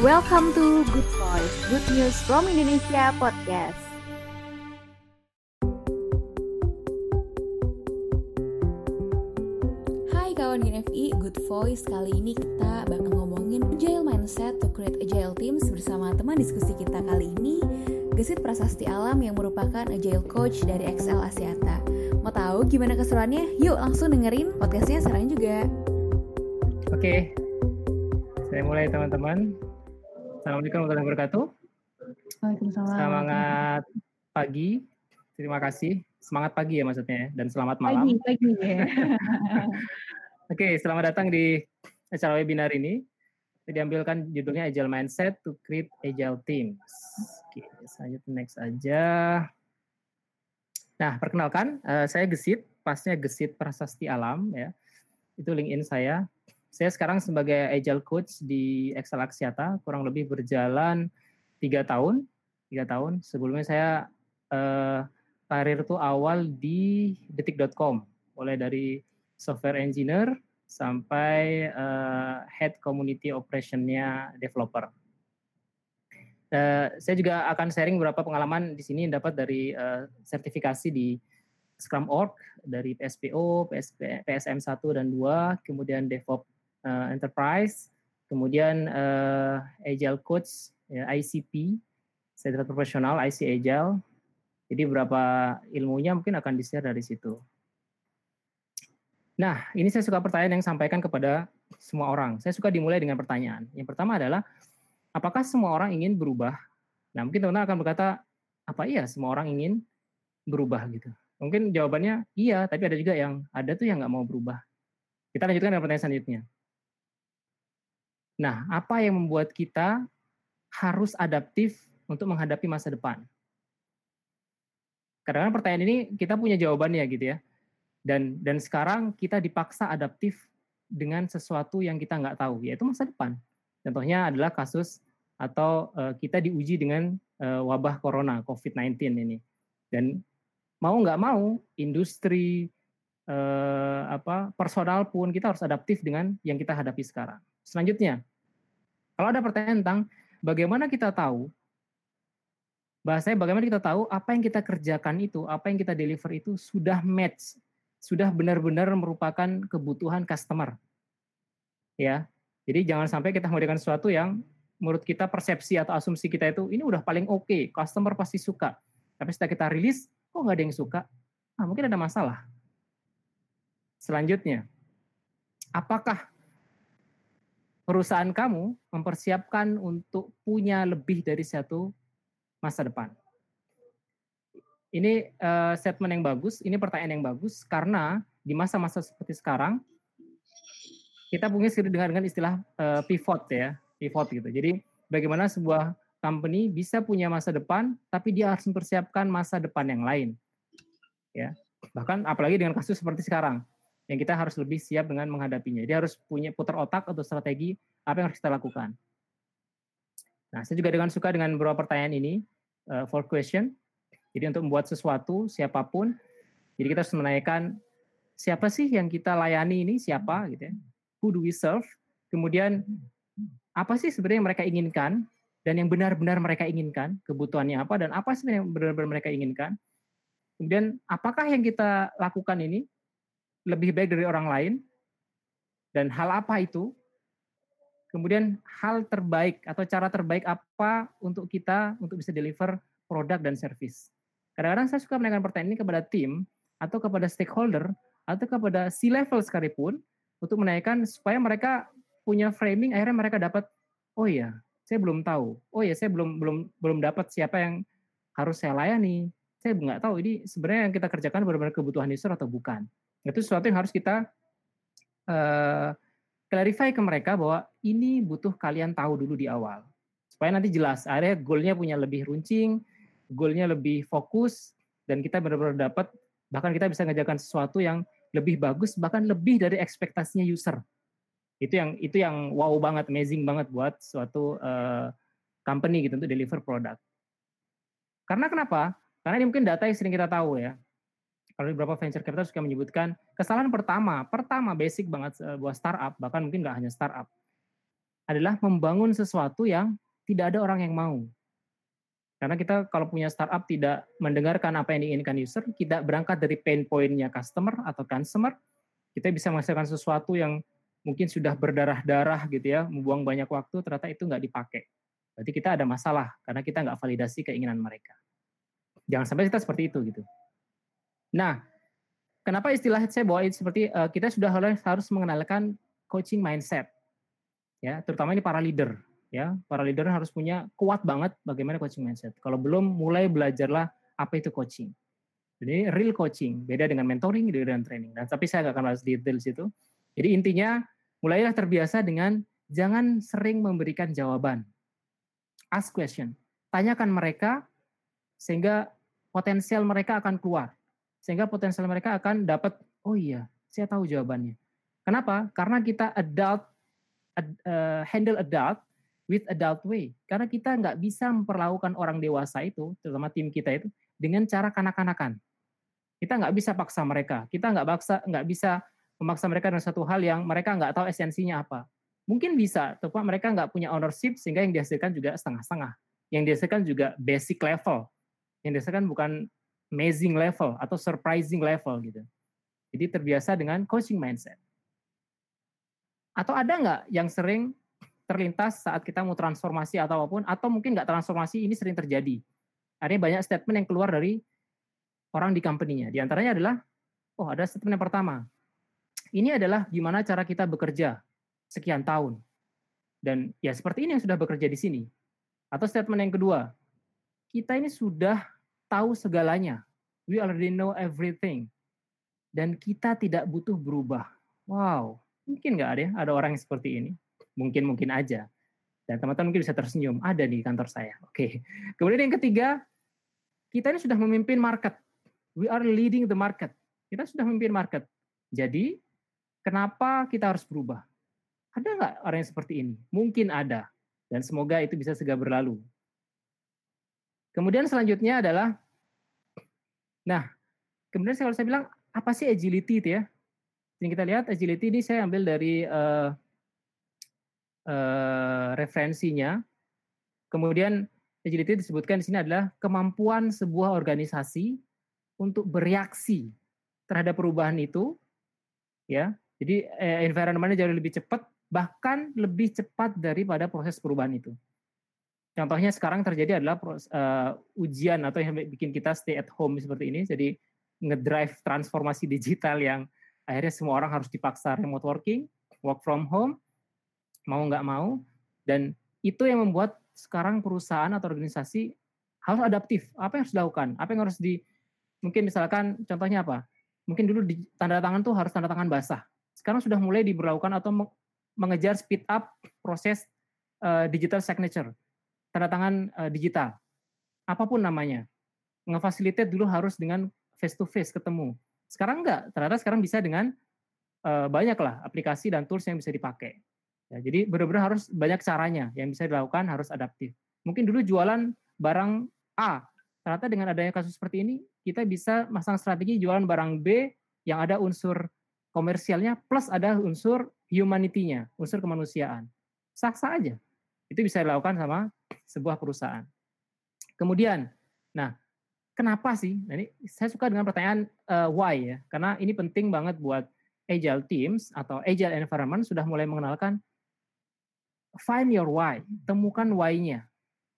Welcome to Good Voice, Good News from Indonesia Podcast. Hai kawan GNFI, Good Voice. Kali ini kita bakal ngomongin Agile Mindset to Create Agile Teams bersama teman diskusi kita kali ini, Gesit Prasasti Alam yang merupakan Agile Coach dari XL Asiata. Mau tahu gimana keseruannya? Yuk langsung dengerin podcastnya sekarang juga. Oke, saya mulai teman-teman. Assalamualaikum warahmatullahi wabarakatuh. Waalaikumsalam. Semangat pagi. Terima kasih. Semangat pagi ya maksudnya ya. Dan selamat malam. Pagi, pagi ya. Oke, selamat datang di acara webinar ini. Diambilkan judulnya Agile Mindset to Create Agile Teams. Oke, selanjutnya next aja. Nah, perkenalkan, eh, saya Gesit, pasnya Gesit Prasasti Alam ya. Itu LinkedIn saya. Saya sekarang sebagai agile coach di Excel Axiata, kurang lebih berjalan tiga tahun. Tiga tahun. Sebelumnya saya eh, karir tuh awal di detik.com, mulai dari software engineer sampai eh, head community operationnya developer. Eh, saya juga akan sharing beberapa pengalaman di sini dapat dari eh, sertifikasi di Scrum.org, dari PSPO, PSP, PSM 1 dan 2, kemudian DevOps uh, Enterprise, kemudian uh, Agile Coach, ya, ICP, Certified Profesional, IC Agile. Jadi beberapa ilmunya mungkin akan di-share dari situ. Nah, ini saya suka pertanyaan yang sampaikan kepada semua orang. Saya suka dimulai dengan pertanyaan. Yang pertama adalah, apakah semua orang ingin berubah? Nah, mungkin teman-teman akan berkata, apa iya semua orang ingin berubah gitu? Mungkin jawabannya iya, tapi ada juga yang ada tuh yang nggak mau berubah. Kita lanjutkan dengan pertanyaan selanjutnya. Nah, apa yang membuat kita harus adaptif untuk menghadapi masa depan? Kadang-kadang pertanyaan ini kita punya jawabannya gitu ya. Dan dan sekarang kita dipaksa adaptif dengan sesuatu yang kita nggak tahu, yaitu masa depan. Contohnya adalah kasus atau uh, kita diuji dengan uh, wabah corona COVID-19 ini. Dan mau nggak mau, industri uh, apa personal pun kita harus adaptif dengan yang kita hadapi sekarang. Selanjutnya, kalau ada pertanyaan tentang bagaimana kita tahu bahasanya bagaimana kita tahu apa yang kita kerjakan itu, apa yang kita deliver itu sudah match, sudah benar-benar merupakan kebutuhan customer. Ya. Jadi jangan sampai kita memberikan sesuatu yang menurut kita persepsi atau asumsi kita itu ini udah paling oke, okay, customer pasti suka. Tapi setelah kita rilis, kok nggak ada yang suka? Nah, mungkin ada masalah. Selanjutnya, apakah perusahaan kamu mempersiapkan untuk punya lebih dari satu masa depan? Ini uh, statement yang bagus, ini pertanyaan yang bagus karena di masa-masa seperti sekarang kita punya dengan dengan istilah uh, pivot ya, pivot gitu. Jadi bagaimana sebuah company bisa punya masa depan tapi dia harus mempersiapkan masa depan yang lain. Ya. Bahkan apalagi dengan kasus seperti sekarang yang kita harus lebih siap dengan menghadapinya. Dia harus punya putar otak atau strategi apa yang harus kita lakukan. Nah, saya juga dengan suka dengan beberapa pertanyaan ini, uh, for question. Jadi untuk membuat sesuatu, siapa pun, jadi kita harus menanyakan siapa sih yang kita layani ini, siapa gitu ya. Who do we serve? Kemudian apa sih sebenarnya yang mereka inginkan dan yang benar-benar mereka inginkan, kebutuhannya apa dan apa sih yang benar-benar mereka inginkan. Kemudian apakah yang kita lakukan ini lebih baik dari orang lain. Dan hal apa itu? Kemudian hal terbaik atau cara terbaik apa untuk kita untuk bisa deliver produk dan service? Kadang-kadang saya suka menanyakan pertanyaan ini kepada tim atau kepada stakeholder atau kepada C level sekalipun untuk menanyakan supaya mereka punya framing akhirnya mereka dapat oh iya saya belum tahu. Oh iya saya belum belum belum dapat siapa yang harus saya layani. Saya nggak tahu ini sebenarnya yang kita kerjakan benar-benar kebutuhan user atau bukan itu sesuatu yang harus kita uh, clarify ke mereka bahwa ini butuh kalian tahu dulu di awal. Supaya nanti jelas, area goalnya punya lebih runcing, goalnya lebih fokus, dan kita benar-benar dapat, bahkan kita bisa mengerjakan sesuatu yang lebih bagus, bahkan lebih dari ekspektasinya user. Itu yang itu yang wow banget, amazing banget buat suatu uh, company gitu untuk deliver produk. Karena kenapa? Karena ini mungkin data yang sering kita tahu ya kalau beberapa venture capital suka menyebutkan kesalahan pertama, pertama basic banget uh, buat startup, bahkan mungkin nggak hanya startup, adalah membangun sesuatu yang tidak ada orang yang mau. Karena kita kalau punya startup tidak mendengarkan apa yang diinginkan user, kita berangkat dari pain point-nya customer atau consumer, kita bisa menghasilkan sesuatu yang mungkin sudah berdarah-darah gitu ya, membuang banyak waktu, ternyata itu nggak dipakai. Berarti kita ada masalah, karena kita nggak validasi keinginan mereka. Jangan sampai kita seperti itu gitu. Nah, kenapa istilah saya bawa seperti uh, kita sudah harus mengenalkan coaching mindset, ya, terutama ini para leader ya para leader harus punya kuat banget bagaimana coaching mindset. Kalau belum mulai belajarlah apa itu coaching. Jadi real coaching beda dengan mentoring, beda dengan training. Dan tapi saya nggak akan bahas detail situ. Jadi intinya mulailah terbiasa dengan jangan sering memberikan jawaban. Ask question. Tanyakan mereka sehingga potensial mereka akan keluar. Sehingga potensial mereka akan dapat, oh iya, saya tahu jawabannya. Kenapa? Karena kita adult, uh, handle adult with adult way. Karena kita nggak bisa memperlakukan orang dewasa itu, terutama tim kita itu, dengan cara kanak-kanakan. Kita nggak bisa paksa mereka. Kita nggak paksa, nggak bisa memaksa mereka dengan satu hal yang mereka nggak tahu esensinya apa. Mungkin bisa, tapi mereka nggak punya ownership sehingga yang dihasilkan juga setengah-setengah. Yang dihasilkan juga basic level. Yang dihasilkan bukan amazing level atau surprising level gitu. Jadi terbiasa dengan coaching mindset. Atau ada nggak yang sering terlintas saat kita mau transformasi atau apa pun, atau mungkin nggak transformasi, ini sering terjadi. Artinya banyak statement yang keluar dari orang di company-nya. Di antaranya adalah, oh ada statement yang pertama, ini adalah gimana cara kita bekerja sekian tahun. Dan ya seperti ini yang sudah bekerja di sini. Atau statement yang kedua, kita ini sudah tahu segalanya. We already know everything. Dan kita tidak butuh berubah. Wow, mungkin nggak ada ya, ada orang yang seperti ini mungkin-mungkin aja. Dan teman-teman mungkin bisa tersenyum, ada di kantor saya. Oke. Kemudian yang ketiga, kita ini sudah memimpin market. We are leading the market. Kita sudah memimpin market. Jadi, kenapa kita harus berubah? Ada nggak orang yang seperti ini? Mungkin ada. Dan semoga itu bisa segera berlalu. Kemudian selanjutnya adalah, nah, kemudian kalau saya bilang, apa sih agility itu ya? Ini kita lihat agility ini saya ambil dari uh, Eh, referensinya. Kemudian agility disebutkan di sini adalah kemampuan sebuah organisasi untuk bereaksi terhadap perubahan itu, ya. Jadi eh, environmentnya jauh lebih cepat, bahkan lebih cepat daripada proses perubahan itu. Contohnya sekarang terjadi adalah uh, ujian atau yang bikin kita stay at home seperti ini. Jadi ngedrive transformasi digital yang akhirnya semua orang harus dipaksa remote working, work from home, mau nggak mau dan itu yang membuat sekarang perusahaan atau organisasi harus adaptif. Apa yang harus dilakukan? Apa yang harus di mungkin misalkan contohnya apa? Mungkin dulu di tanda tangan tuh harus tanda tangan basah. Sekarang sudah mulai diberlakukan atau mengejar speed up proses uh, digital signature, tanda tangan uh, digital. Apa pun namanya. Ngefasilitate dulu harus dengan face to face ketemu. Sekarang enggak, ternyata sekarang bisa dengan uh, banyak aplikasi dan tools yang bisa dipakai. Ya, jadi benar-benar harus banyak caranya yang bisa dilakukan harus adaptif. Mungkin dulu jualan barang A, ternyata dengan adanya kasus seperti ini kita bisa masang strategi jualan barang B yang ada unsur komersialnya plus ada unsur humanity-nya, unsur kemanusiaan. Sah-sah aja. Itu bisa dilakukan sama sebuah perusahaan. Kemudian, nah, kenapa sih? Nah, ini saya suka dengan pertanyaan uh, why ya, karena ini penting banget buat agile teams atau agile environment sudah mulai mengenalkan find your why, temukan why-nya.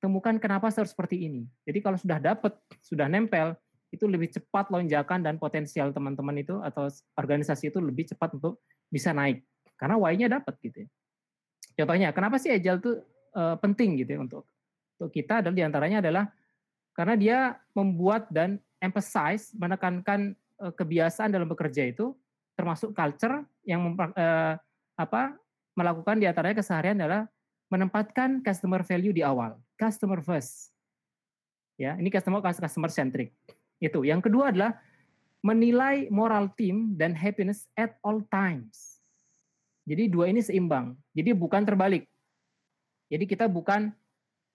Temukan kenapa harus seperti ini. Jadi kalau sudah dapat, sudah nempel, itu lebih cepat lonjakan dan potensial teman-teman itu atau organisasi itu lebih cepat untuk bisa naik. Karena why-nya dapat gitu ya. Contohnya, kenapa sih agile itu uh, penting gitu ya untuk untuk kita dan di antaranya adalah karena dia membuat dan emphasize menekankan uh, kebiasaan dalam bekerja itu termasuk culture yang uh, apa melakukan di antaranya keseharian adalah menempatkan customer value di awal, customer first. Ya, ini customer customer centric. Itu. Yang kedua adalah menilai moral team dan happiness at all times. Jadi dua ini seimbang. Jadi bukan terbalik. Jadi kita bukan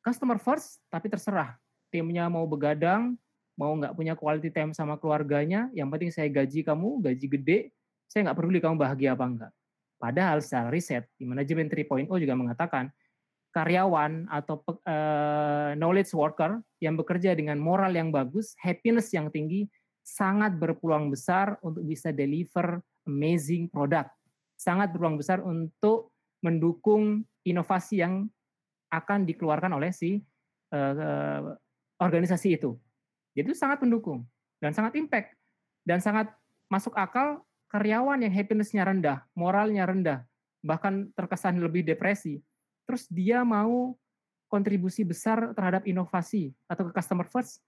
customer first, tapi terserah. Timnya mau begadang, mau nggak punya quality time sama keluarganya, yang penting saya gaji kamu, gaji gede, saya nggak peduli kamu bahagia apa enggak. Padahal secara riset di manajemen 3.0 juga mengatakan karyawan atau uh, knowledge worker yang bekerja dengan moral yang bagus, happiness yang tinggi, sangat berpeluang besar untuk bisa deliver amazing product. Sangat berpeluang besar untuk mendukung inovasi yang akan dikeluarkan oleh si uh, organisasi itu. Jadi itu sangat mendukung dan sangat impact dan sangat masuk akal karyawan yang happiness-nya rendah, moralnya rendah, bahkan terkesan lebih depresi, terus dia mau kontribusi besar terhadap inovasi atau ke customer first,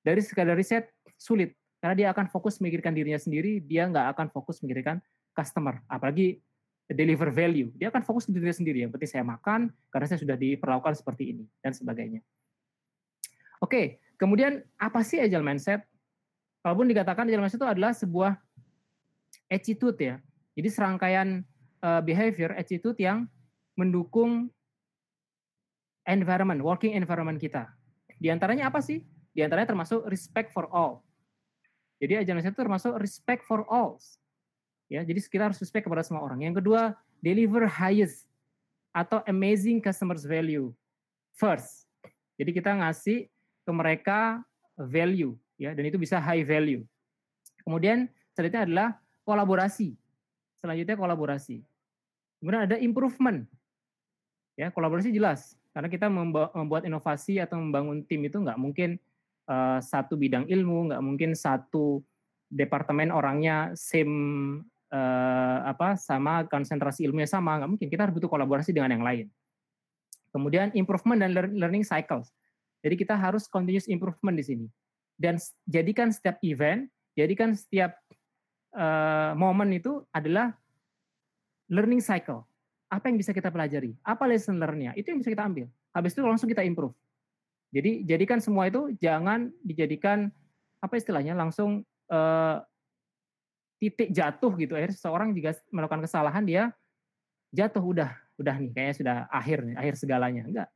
dari sekadar riset sulit. Karena dia akan fokus memikirkan dirinya sendiri, dia nggak akan fokus memikirkan customer. Apalagi deliver value. Dia akan fokus ke dirinya sendiri. Yang penting saya makan, karena saya sudah diperlakukan seperti ini, dan sebagainya. Oke, kemudian apa sih agile mindset? Walaupun dikatakan agile mindset itu adalah sebuah attitude ya. Jadi serangkaian uh, behavior, attitude yang mendukung environment, working environment kita. Di antaranya apa sih? Di antaranya termasuk respect for all. Jadi ajaran itu termasuk respect for all. Ya, jadi kita harus respect kepada semua orang. Yang kedua, deliver highest atau amazing customers value first. Jadi kita ngasih ke mereka value ya dan itu bisa high value. Kemudian selanjutnya adalah kolaborasi. Selanjutnya kolaborasi. Kemudian ada improvement. Ya, kolaborasi jelas karena kita membuat inovasi atau membangun tim itu nggak mungkin uh, satu bidang ilmu, nggak mungkin satu departemen orangnya same uh, apa sama konsentrasi ilmunya sama, nggak mungkin. Kita harus butuh kolaborasi dengan yang lain. Kemudian improvement dan learning cycles. Jadi kita harus continuous improvement di sini. Dan jadikan setiap event, jadikan setiap uh, momen itu adalah learning cycle. Apa yang bisa kita pelajari? Apa lesson learn-nya? Itu yang bisa kita ambil. Habis itu langsung kita improve. Jadi jadikan semua itu jangan dijadikan apa istilahnya langsung uh, titik jatuh gitu. Akhirnya seseorang jika melakukan kesalahan dia jatuh udah udah nih kayaknya sudah akhir nih, akhir segalanya. Enggak.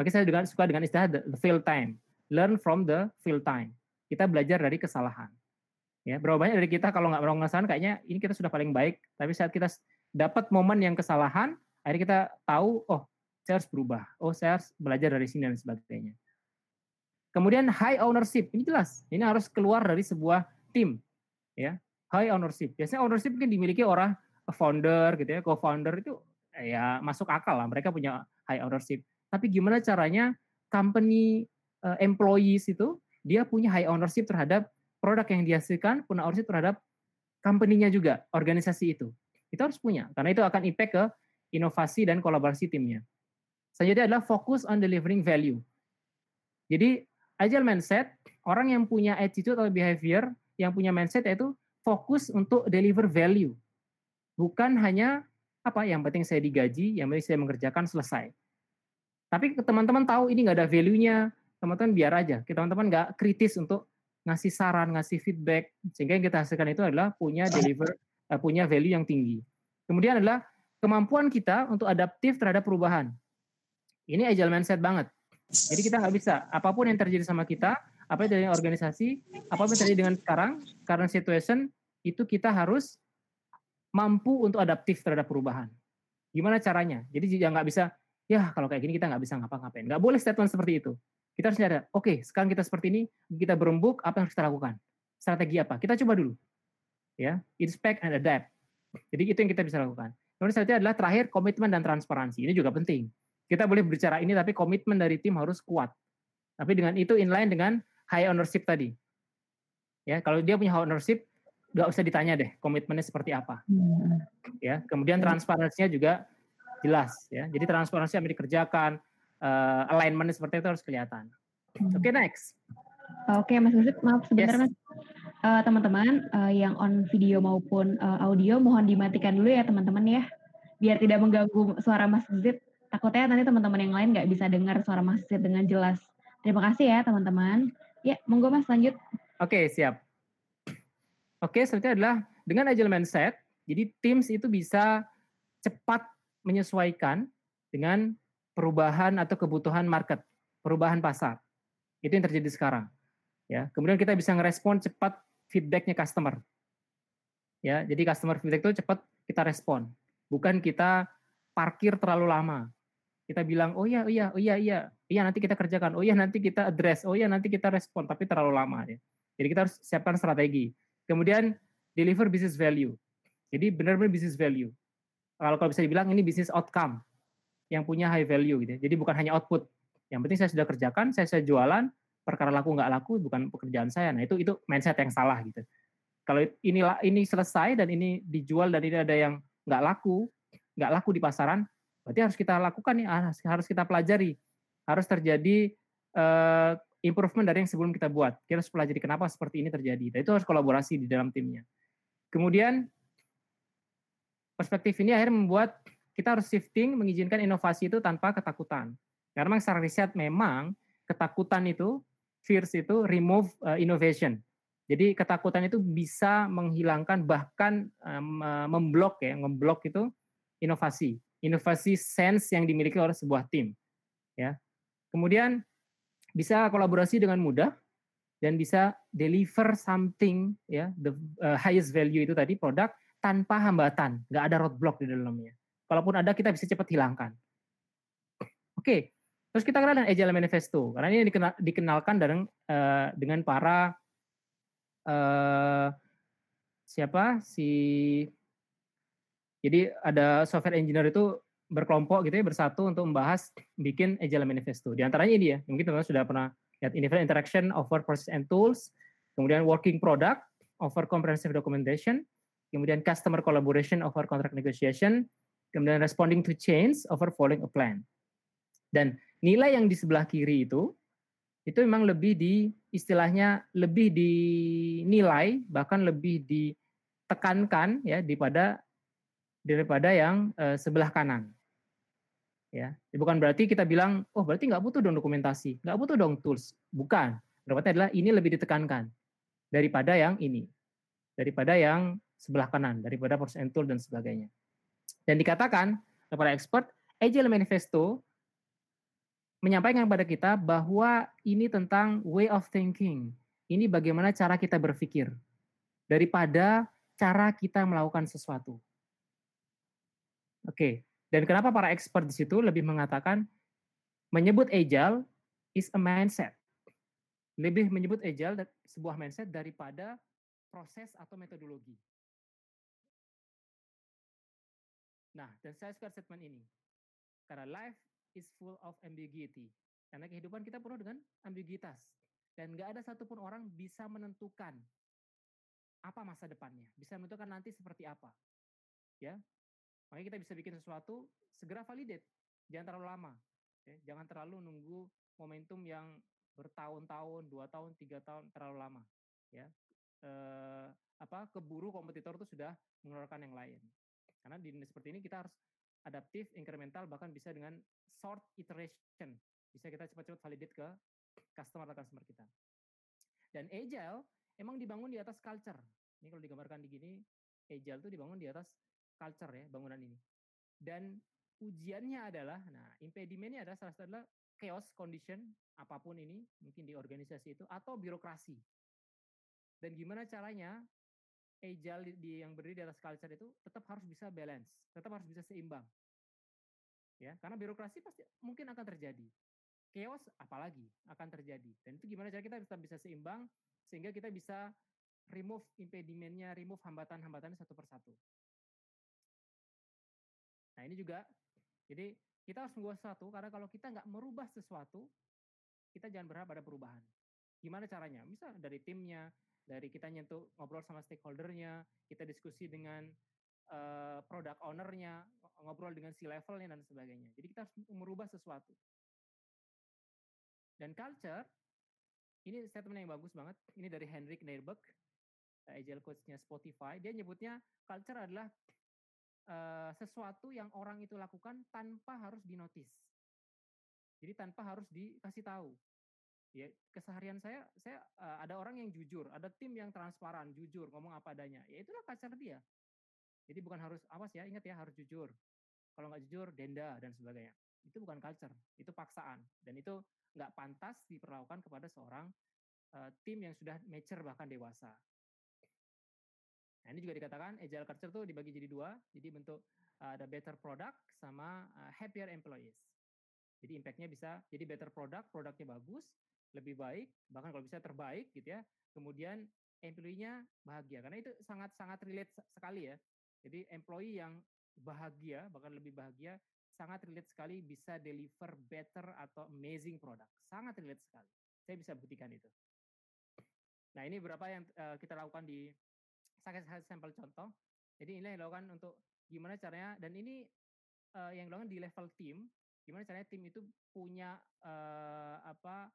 Makanya saya juga suka dengan istilah the fail time. Learn from the fail time. Kita belajar dari kesalahan. Ya, berapa banyak dari kita kalau nggak melakukan kesalahan kayaknya ini kita sudah paling baik, tapi saat kita dapat momen yang kesalahan, akhirnya kita tahu, oh saya harus berubah, oh saya harus belajar dari sini dan sebagainya. Kemudian high ownership, ini jelas, ini harus keluar dari sebuah tim, ya high ownership. Biasanya ownership mungkin dimiliki orang founder gitu ya, co-founder itu ya masuk akal lah, mereka punya high ownership. Tapi gimana caranya company uh, employees itu dia punya high ownership terhadap produk yang dihasilkan, punya ownership terhadap company-nya juga, organisasi itu. Itu harus punya, karena itu akan impact ke inovasi dan kolaborasi timnya. Selanjutnya adalah fokus on delivering value. Jadi, agile mindset, orang yang punya attitude atau behavior, yang punya mindset yaitu fokus untuk deliver value. Bukan hanya apa yang penting saya digaji, yang penting saya mengerjakan selesai. Tapi teman-teman tahu ini nggak ada value-nya, teman-teman biar aja. Teman-teman nggak kritis untuk ngasih saran, ngasih feedback, sehingga yang kita hasilkan itu adalah punya deliver uh, punya value yang tinggi. Kemudian adalah kemampuan kita untuk adaptif terhadap perubahan. Ini agile mindset banget. Jadi kita nggak bisa apa pun yang terjadi sama kita, apa yang terjadi dengan organisasi, apa pun yang terjadi dengan sekarang, karena situation itu kita harus mampu untuk adaptif terhadap perubahan. Gimana caranya? Jadi jangan nggak bisa, ya kalau kayak gini kita nggak bisa ngapa-ngapain. Nggak boleh statement seperti itu. Kita harus nyadar, oke okay, sekarang kita seperti ini, kita berembuk, apa yang harus kita lakukan? Strategi apa? Kita coba dulu ya inspect and adapt. Jadi itu yang kita bisa lakukan. Kemudian selanjutnya adalah terakhir komitmen dan transparansi. Ini juga penting. Kita boleh berbicara ini tapi komitmen dari tim harus kuat. Tapi dengan itu inline dengan high ownership tadi. Ya, kalau dia punya high ownership, nggak usah ditanya deh komitmennya seperti apa. Hmm. Ya, kemudian transparansinya juga jelas ya. Jadi transparansi yang dikerjakan, uh, alignmentnya seperti itu harus kelihatan. Hmm. Oke, okay, next. Oke, Mas Yusuf, maaf sebentar yes. Mas. Uh, teman-teman uh, yang on video maupun uh, audio mohon dimatikan dulu ya teman-teman ya, biar tidak mengganggu suara Mas Zid. Takutnya nanti teman-teman yang lain nggak bisa dengar suara Mas Zid dengan jelas. Terima kasih ya teman-teman. Ya, monggo Mas lanjut. Oke, siap. Oke, selanjutnya adalah dengan agile mindset, jadi teams itu bisa cepat menyesuaikan dengan perubahan atau kebutuhan market, perubahan pasar. Itu yang terjadi sekarang. Ya, kemudian kita bisa ngerespon cepat feedbacknya customer. Ya, jadi customer feedback itu cepat kita respon. Bukan kita parkir terlalu lama. Kita bilang, oh iya, oh iya, oh iya, iya, iya nanti kita kerjakan, oh iya nanti kita address, oh iya nanti kita respon, tapi terlalu lama. Ya. Jadi kita harus siapkan strategi. Kemudian deliver business value. Jadi benar-benar business value. Kalau kalau bisa dibilang ini business outcome yang punya high value gitu. Ya. Jadi bukan hanya output. Yang penting saya sudah kerjakan, saya sudah jualan, perkara laku nggak laku bukan pekerjaan saya. Nah itu itu mindset yang salah gitu. Kalau ini ini selesai dan ini dijual dan ini ada yang nggak laku, nggak laku di pasaran, Berarti harus kita lakukan nih, harus kita pelajari. Harus terjadi uh, improvement dari yang sebelum kita buat. Kita harus pelajari kenapa seperti ini terjadi. Dan itu harus kolaborasi di dalam timnya. Kemudian perspektif ini akhirnya membuat kita harus shifting mengizinkan inovasi itu tanpa ketakutan. Karena memang secara riset memang ketakutan itu, fears itu remove uh, innovation. Jadi ketakutan itu bisa menghilangkan bahkan um, memblok ya, memblok itu inovasi inovasi sense yang dimiliki oleh sebuah tim. Ya. Kemudian bisa kolaborasi dengan mudah dan bisa deliver something ya the uh, highest value itu tadi produk tanpa hambatan, nggak ada roadblock di dalamnya. Kalaupun ada kita bisa cepat hilangkan. Oke, terus kita kenal dengan Agile Manifesto karena ini dikenal, dikenalkan dengan uh, dengan para uh, siapa si jadi ada software engineer itu berkelompok gitu ya bersatu untuk membahas bikin Agile Manifesto. Di antaranya ini ya, mungkin teman-teman sudah pernah lihat individual interaction over process and tools, kemudian working product over comprehensive documentation, kemudian customer collaboration over contract negotiation, kemudian responding to change over following a plan. Dan nilai yang di sebelah kiri itu itu memang lebih di istilahnya lebih dinilai bahkan lebih ditekankan ya daripada daripada yang uh, sebelah kanan. Ya, bukan berarti kita bilang, oh berarti nggak butuh dong dokumentasi, nggak butuh dong tools. Bukan. Berarti adalah ini lebih ditekankan daripada yang ini, daripada yang sebelah kanan, daripada process and tool dan sebagainya. Dan dikatakan kepada expert, Agile Manifesto menyampaikan kepada kita bahwa ini tentang way of thinking. Ini bagaimana cara kita berpikir daripada cara kita melakukan sesuatu. Oke, dan kenapa para expert di situ lebih mengatakan menyebut agile is a mindset. Lebih menyebut agile sebuah mindset daripada proses atau metodologi. Nah, dan saya suka statement ini. Karena life is full of ambiguity. Karena kehidupan kita penuh dengan ambiguitas. Dan nggak ada satupun orang bisa menentukan apa masa depannya. Bisa menentukan nanti seperti apa. Ya, Makanya kita bisa bikin sesuatu segera validate, jangan terlalu lama. Ya. Jangan terlalu nunggu momentum yang bertahun-tahun, dua tahun, tiga tahun terlalu lama. Ya, e, apa keburu kompetitor itu sudah mengeluarkan yang lain. Karena di dunia seperti ini kita harus adaptif, incremental, bahkan bisa dengan short iteration. Bisa kita cepat-cepat validate ke customer atau customer kita. Dan agile emang dibangun di atas culture. Ini kalau digambarkan di gini, agile itu dibangun di atas culture ya bangunan ini. Dan ujiannya adalah, nah impedimentnya adalah salah satu adalah chaos condition apa pun ini mungkin di organisasi itu atau birokrasi. Dan gimana caranya agile di, yang berdiri di atas culture itu tetap harus bisa balance, tetap harus bisa seimbang. Ya, karena birokrasi pasti mungkin akan terjadi. Chaos apalagi akan terjadi. Dan itu gimana cara kita tetap bisa seimbang sehingga kita bisa remove impedimentnya, remove hambatan-hambatannya satu persatu. Nah ini juga, jadi kita harus membuat sesuatu karena kalau kita nggak merubah sesuatu, kita jangan berharap ada perubahan. Gimana caranya? Bisa dari timnya, dari kita nyentuh ngobrol sama stakeholdernya, kita diskusi dengan uh, product ownernya, ngobrol dengan si levelnya dan sebagainya. Jadi kita harus merubah sesuatu. Dan culture, ini statement yang bagus banget. Ini dari Henrik Neirbeck, agile coach-nya Spotify. Dia nyebutnya culture adalah uh, sesuatu yang orang itu lakukan tanpa harus dinotis. Jadi tanpa harus dikasih tahu. Ya, keseharian saya, saya uh, ada orang yang jujur, ada tim yang transparan, jujur, ngomong apa adanya. Ya itulah culture dia. Jadi bukan harus awas ya, ingat ya harus jujur. Kalau nggak jujur, denda dan sebagainya. Itu bukan culture, itu paksaan. Dan itu nggak pantas diperlakukan kepada seorang uh, tim yang sudah mature bahkan dewasa. Nah, ini juga dikatakan agile culture tuh dibagi jadi dua. Jadi bentuk uh, ada better product sama uh, happier employees. Jadi impactnya bisa jadi better product, produknya bagus, lebih baik, bahkan kalau bisa terbaik gitu ya. Kemudian employee-nya bahagia karena itu sangat-sangat relate sekali ya. Jadi employee yang bahagia, bahkan lebih bahagia, sangat relate sekali bisa deliver better atau amazing product. Sangat relate sekali. Saya bisa buktikan itu. Nah, ini beberapa yang uh, kita lakukan di saya kasih sampel contoh. Jadi ini yang dilakukan untuk gimana caranya dan ini uh, yang dilakukan di level tim. Gimana caranya tim itu punya uh, apa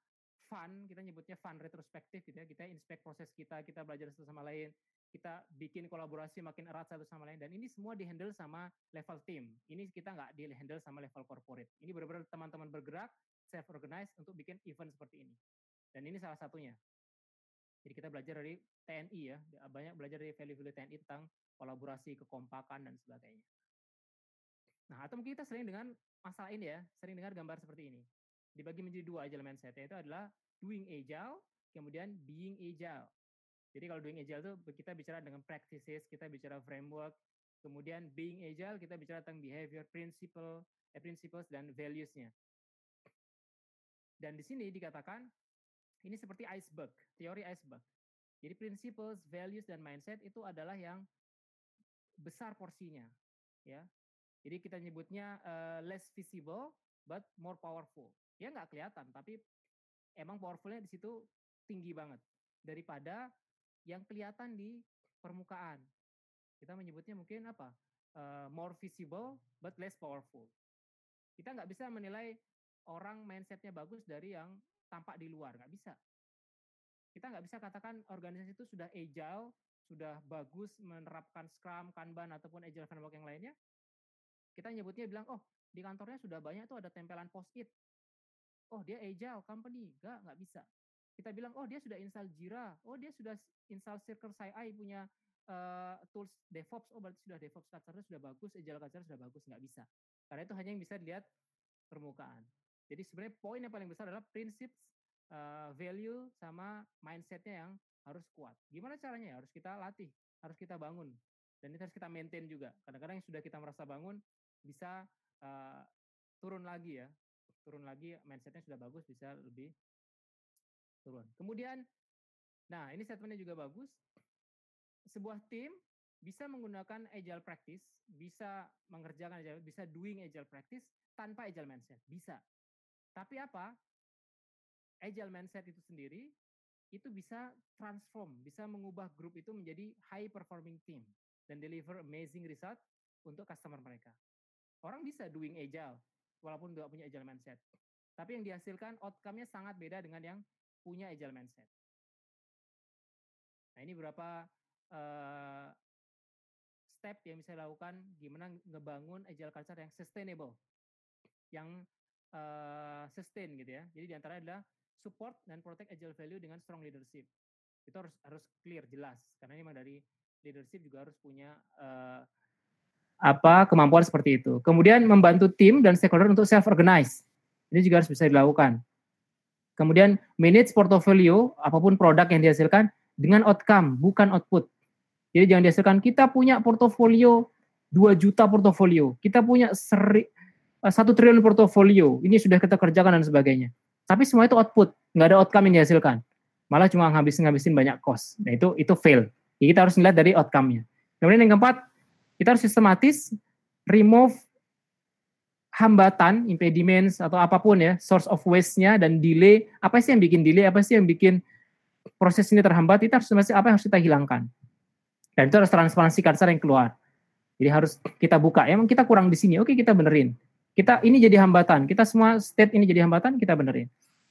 fun, kita nyebutnya fun retrospektif gitu ya. Kita inspect proses kita, kita belajar satu sama lain, kita bikin kolaborasi makin erat satu sama lain dan ini semua dihandle sama level tim. Ini kita nggak dihandle sama level corporate. Ini benar-benar teman-teman bergerak, self organize untuk bikin event seperti ini. Dan ini salah satunya. Jadi kita belajar dari TNI ya, banyak belajar dari value-value TNI tentang kolaborasi, kekompakan dan sebagainya. Nah, atau mungkin kita sering dengan masalah ini ya, sering dengar gambar seperti ini. Dibagi menjadi dua agile mindset, yaitu adalah doing agile, kemudian being agile. Jadi kalau doing agile itu kita bicara dengan practices, kita bicara framework, kemudian being agile kita bicara tentang behavior, principle, eh, principles dan values-nya. Dan di sini dikatakan ini seperti iceberg, teori iceberg. Jadi principles, values dan mindset itu adalah yang besar porsinya, ya. Jadi kita nyebutnya uh, less visible but more powerful. Ya nggak kelihatan, tapi emang powerfulnya di situ tinggi banget daripada yang kelihatan di permukaan. Kita menyebutnya mungkin apa? Uh, more visible but less powerful. Kita nggak bisa menilai orang mindsetnya bagus dari yang tampak di luar, nggak bisa kita nggak bisa katakan organisasi itu sudah agile, sudah bagus menerapkan Scrum, Kanban ataupun agile framework yang lainnya. Kita nyebutnya bilang, oh di kantornya sudah banyak tuh ada tempelan post-it. Oh dia agile company, nggak nggak bisa. Kita bilang, oh dia sudah install Jira, oh dia sudah install Circle CI punya uh, tools DevOps, oh berarti sudah DevOps culture sudah bagus, agile culture sudah bagus, nggak bisa. Karena itu hanya yang bisa dilihat permukaan. Jadi sebenarnya poin yang paling besar adalah prinsip uh, value sama mindsetnya yang harus kuat. Gimana caranya? Harus kita latih, harus kita bangun, dan itu harus kita maintain juga. Kadang-kadang yang sudah kita merasa bangun bisa uh, turun lagi ya, turun lagi mindsetnya sudah bagus bisa lebih turun. Kemudian, nah ini statementnya juga bagus. Sebuah tim bisa menggunakan agile practice, bisa mengerjakan agile, bisa doing agile practice tanpa agile mindset, bisa. Tapi apa? agile mindset itu sendiri itu bisa transform, bisa mengubah grup itu menjadi high performing team dan deliver amazing result untuk customer mereka. Orang bisa doing agile walaupun nggak punya agile mindset. Tapi yang dihasilkan outcome-nya sangat beda dengan yang punya agile mindset. Nah ini beberapa uh, step yang bisa dilakukan gimana ngebangun agile culture yang sustainable, yang uh, sustain gitu ya. Jadi di antara adalah support dan protect agile value dengan strong leadership. Itu harus harus clear jelas karena memang dari leadership juga harus punya uh, apa kemampuan seperti itu. Kemudian membantu tim dan stakeholder untuk self organize. Ini juga harus bisa dilakukan. Kemudian manage portfolio apa pun produk yang dihasilkan dengan outcome bukan output. Jadi jangan dihasilkan kita punya portofolio 2 juta portofolio, kita punya seri, eh, satu triliun portofolio, ini sudah kita kerjakan dan sebagainya. Tapi semua itu output, nggak ada outcome yang dihasilkan. Malah cuma ngabisin-ngabisin banyak cost. Nah itu itu fail. Jadi kita harus melihat dari outcome-nya. Kemudian yang keempat, kita harus sistematis remove hambatan, impediments atau apa pun ya, source of waste-nya dan delay. Apa sih yang bikin delay? Apa sih yang bikin proses ini terhambat? Itu harus apa yang harus kita hilangkan. Dan itu harus transparansi culture yang keluar. Jadi harus kita buka. Emang kita kurang di sini, oke kita benerin. Kita ini jadi hambatan. Kita semua state ini jadi hambatan, kita benerin.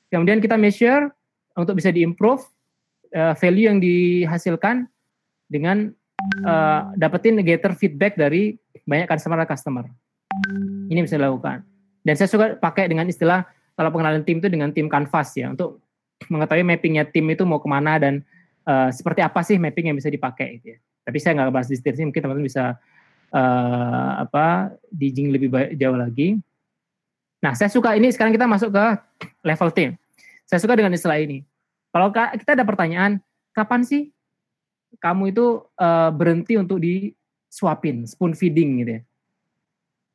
Kemudian kita measure untuk bisa diimprove uh, value yang dihasilkan dengan uh, dapetin gather feedback dari banyak customer customer. Ini bisa dilakukan. Dan saya suka pakai dengan istilah kalau pengenalan tim itu dengan tim canvas ya untuk mengetahui mappingnya tim itu mau ke mana dan uh, seperti apa sih mapping yang bisa dipakai gitu ya. Tapi saya nggak bahas di sini, mungkin teman-teman bisa uh, apa dijing lebih jauh lagi. Nah, saya suka ini sekarang kita masuk ke level tim. Saya suka dengan istilah ini. Kalau kita ada pertanyaan, kapan sih kamu itu uh, berhenti untuk disuapin, spoon feeding gitu ya.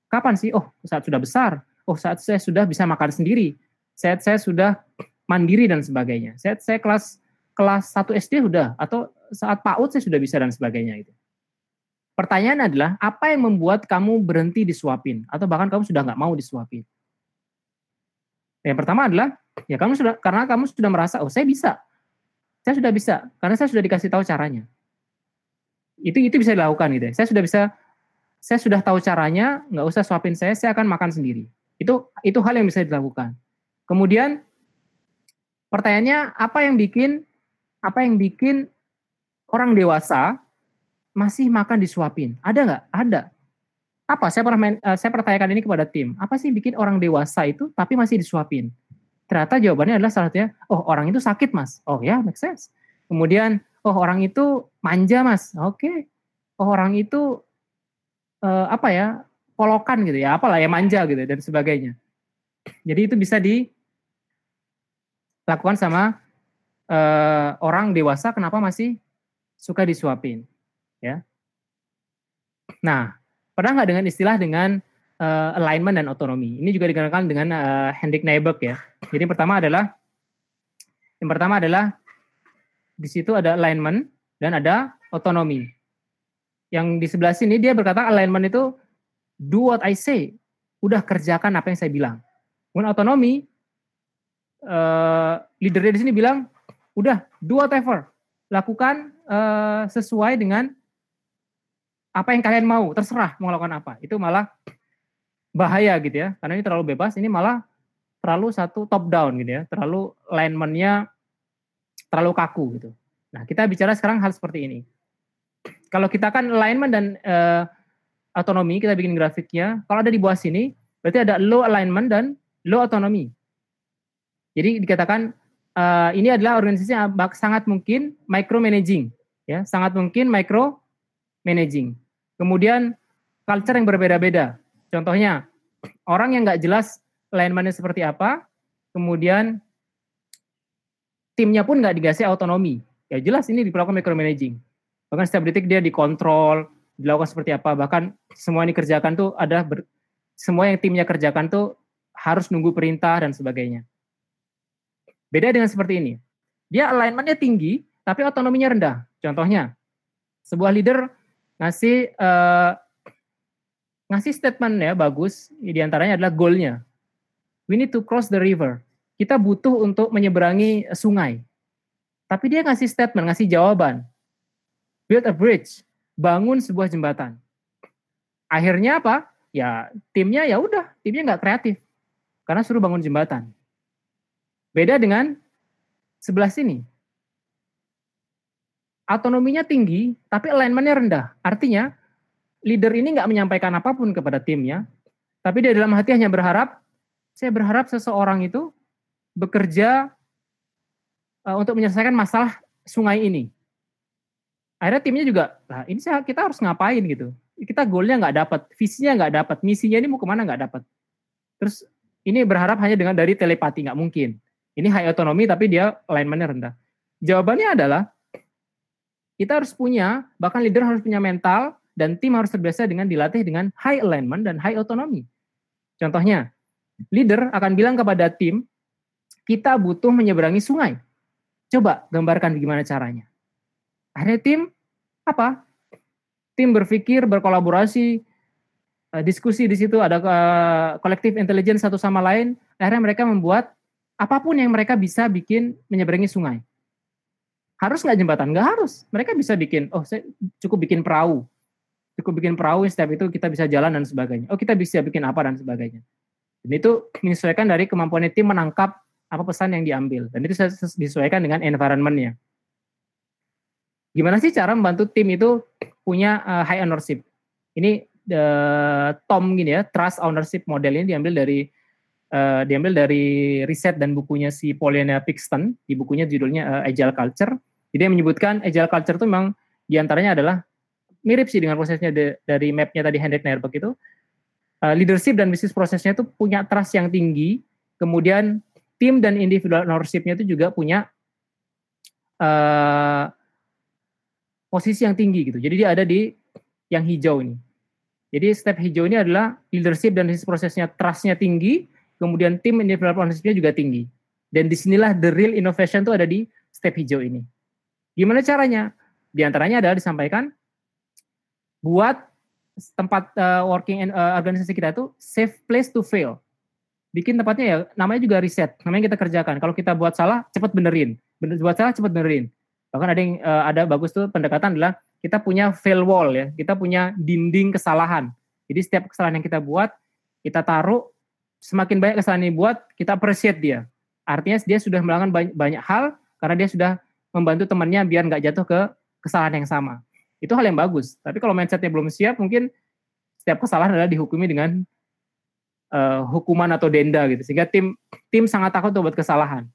Kapan sih? Oh, saat sudah besar. Oh, saat saya sudah bisa makan sendiri. Saat saya sudah mandiri dan sebagainya. Saat saya kelas kelas 1 SD sudah atau saat PAUD saya sudah bisa dan sebagainya itu. Pertanyaan adalah apa yang membuat kamu berhenti disuapin atau bahkan kamu sudah nggak mau disuapin? Yang pertama adalah ya kamu sudah karena kamu sudah merasa oh saya bisa, saya sudah bisa karena saya sudah dikasih tahu caranya. Itu itu bisa dilakukan gitu. Ya. Saya sudah bisa, saya sudah tahu caranya, nggak usah suapin saya, saya akan makan sendiri. Itu itu hal yang bisa dilakukan. Kemudian pertanyaannya apa yang bikin apa yang bikin orang dewasa masih makan disuapin? Ada nggak? Ada. Apa? Saya pernah main, uh, saya pertanyakan ini kepada tim. Apa sih bikin orang dewasa itu tapi masih disuapin? Ternyata jawabannya adalah salah satunya, oh orang itu sakit mas. Oh ya, make sense. Kemudian, oh orang itu manja mas. Oke. Okay. Oh orang itu uh, apa ya? Polokan gitu ya, apalah ya manja gitu dan sebagainya. Jadi itu bisa dilakukan sama uh, orang dewasa kenapa masih suka disuapin ya. Nah, pernah nggak dengan istilah dengan uh, alignment dan otonomi? Ini juga dikenalkan dengan uh, Hendrik Neiberg ya. Jadi yang pertama adalah yang pertama adalah di situ ada alignment dan ada otonomi. Yang di sebelah sini dia berkata alignment itu do what I say, udah kerjakan apa yang saya bilang. Kemudian otonomi, uh, leadernya di sini bilang, udah do whatever, lakukan uh, sesuai dengan apa yang kalian mau, terserah mau lakukan apa. Itu malah bahaya gitu ya, karena ini terlalu bebas, ini malah terlalu satu top down gitu ya, terlalu alignmentnya terlalu kaku gitu. Nah kita bicara sekarang hal seperti ini. Kalau kita kan alignment dan uh, kita bikin grafiknya, kalau ada di bawah sini, berarti ada low alignment dan low otonomi. Jadi dikatakan uh, ini adalah organisasi yang sangat mungkin micromanaging, ya, sangat mungkin micro managing. Kemudian culture yang berbeda-beda. Contohnya, orang yang nggak jelas alignmentnya seperti apa, kemudian timnya pun nggak dikasih otonomi. Ya jelas ini diperlakukan micromanaging. Bahkan setiap detik dia dikontrol, dilakukan seperti apa. Bahkan semua ini kerjakan tuh ada ber, semua yang timnya kerjakan tuh harus nunggu perintah dan sebagainya. Beda dengan seperti ini. Dia alignmentnya tinggi, tapi otonominya rendah. Contohnya, sebuah leader ngasih uh, ngasih statement ya bagus. Di antaranya adalah goalnya. We need to cross the river. Kita butuh untuk menyeberangi sungai. Tapi dia ngasih statement ngasih jawaban. Build a bridge. Bangun sebuah jembatan. Akhirnya apa? Ya timnya ya udah timnya nggak kreatif. Karena suruh bangun jembatan. Beda dengan sebelah sini Autonominya tinggi, tapi alignmentnya rendah. Artinya, leader ini nggak menyampaikan apa pun kepada timnya, tapi dia dalam hati hanya berharap, saya berharap seseorang itu bekerja uh, untuk menyelesaikan masalah sungai ini. Akhirnya timnya juga, lah ini saya, kita harus ngapain gitu. Kita goalnya nggak dapat, visinya nggak dapat, misinya ini mau ke mana nggak dapat. Terus ini berharap hanya dengan dari telepati nggak mungkin. Ini high autonomy tapi dia alignmentnya rendah. Jawabannya adalah kita harus punya, bahkan leader harus punya mental, dan tim harus terbiasa dengan dilatih dengan high alignment dan high autonomy. Contohnya, leader akan bilang kepada tim, kita butuh menyeberangi sungai. Coba gambarkan gimana caranya. Akhirnya tim, apa? Tim berpikir, berkolaborasi, eh, diskusi di situ, ada kolektif uh, intelligence satu sama lain. Akhirnya mereka membuat apa pun yang mereka bisa bikin menyeberangi sungai. Harus nggak jembatan? Nggak harus. Mereka bisa bikin, oh saya cukup bikin perahu. Cukup bikin perahu, setiap itu kita bisa jalan dan sebagainya. Oh kita bisa bikin apa dan sebagainya. Dan itu menyesuaikan dari kemampuan tim menangkap apa pesan yang diambil. Dan itu disesuaikan dengan environment-nya. Gimana sih cara membantu tim itu punya uh, high ownership? Ini uh, Tom gini ya, trust ownership model ini diambil dari uh, diambil dari riset dan bukunya si Paulina Pixton di bukunya judulnya uh, Agile Culture jadi yang menyebutkan agile culture itu memang di antaranya adalah mirip sih dengan prosesnya de, dari mapnya tadi Hendrik Nerberg itu. Uh, leadership dan bisnis prosesnya itu punya trust yang tinggi, kemudian tim dan individual ownership-nya itu juga punya uh, posisi yang tinggi gitu. Jadi dia ada di yang hijau ini. Jadi step hijau ini adalah leadership dan prosesnya trustnya tinggi, kemudian tim developmentnya juga tinggi. Dan di sinilah the real innovation itu ada di step hijau ini. Gimana caranya? Di antaranya adalah disampaikan buat tempat uh, working uh, organisasi kita itu safe place to fail. Bikin tempatnya ya namanya juga riset, namanya kita kerjakan. Kalau kita buat salah, cepat benerin. Bener, buat salah cepat benerin. Bahkan ada yang uh, ada bagus tuh pendekatan adalah kita punya fail wall ya, kita punya dinding kesalahan. Jadi setiap kesalahan yang kita buat, kita taruh, semakin banyak kesalahan yang dibuat, kita appreciate dia. Artinya dia sudah melakukan banyak, banyak hal karena dia sudah membantu temannya biar nggak jatuh ke kesalahan yang sama. Itu hal yang bagus. Tapi kalau mindsetnya belum siap, mungkin setiap kesalahan adalah dihukumi dengan uh, hukuman atau denda gitu. Sehingga tim tim sangat takut buat kesalahan.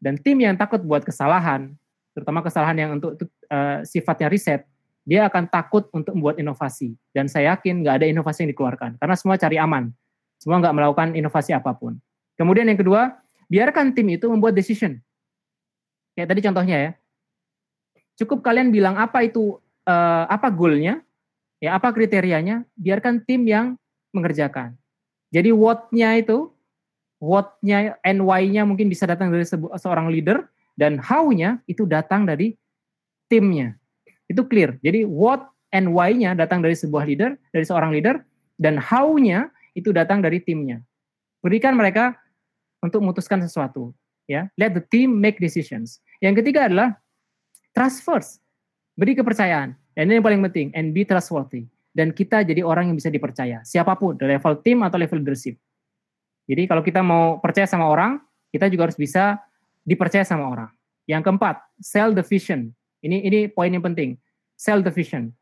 Dan tim yang takut buat kesalahan, terutama kesalahan yang untuk uh, sifatnya riset, dia akan takut untuk membuat inovasi. Dan saya yakin nggak ada inovasi yang dikeluarkan, karena semua cari aman. Semua nggak melakukan inovasi apa pun. Kemudian yang kedua, biarkan tim itu membuat decision. Kayak tadi contohnya ya, cukup kalian bilang apa itu, uh, apa goalnya, ya apa kriterianya, biarkan tim yang mengerjakan. Jadi what-nya itu, what-nya and why-nya mungkin bisa datang dari seorang leader, dan how-nya itu datang dari timnya. Itu clear. Jadi what and why-nya datang dari sebuah leader, dari seorang leader, dan how-nya itu datang dari timnya. Berikan mereka untuk memutuskan sesuatu. Ya, let the team make decisions. Yang ketiga adalah trust first. Beri kepercayaan. Dan ini yang paling penting, and be trustworthy. Dan kita jadi orang yang bisa dipercaya, siapa pun, dari level tim atau level leadership. Jadi kalau kita mau percaya sama orang, kita juga harus bisa dipercaya sama orang. Yang keempat, sell the vision. Ini ini poin yang penting. Sell the vision.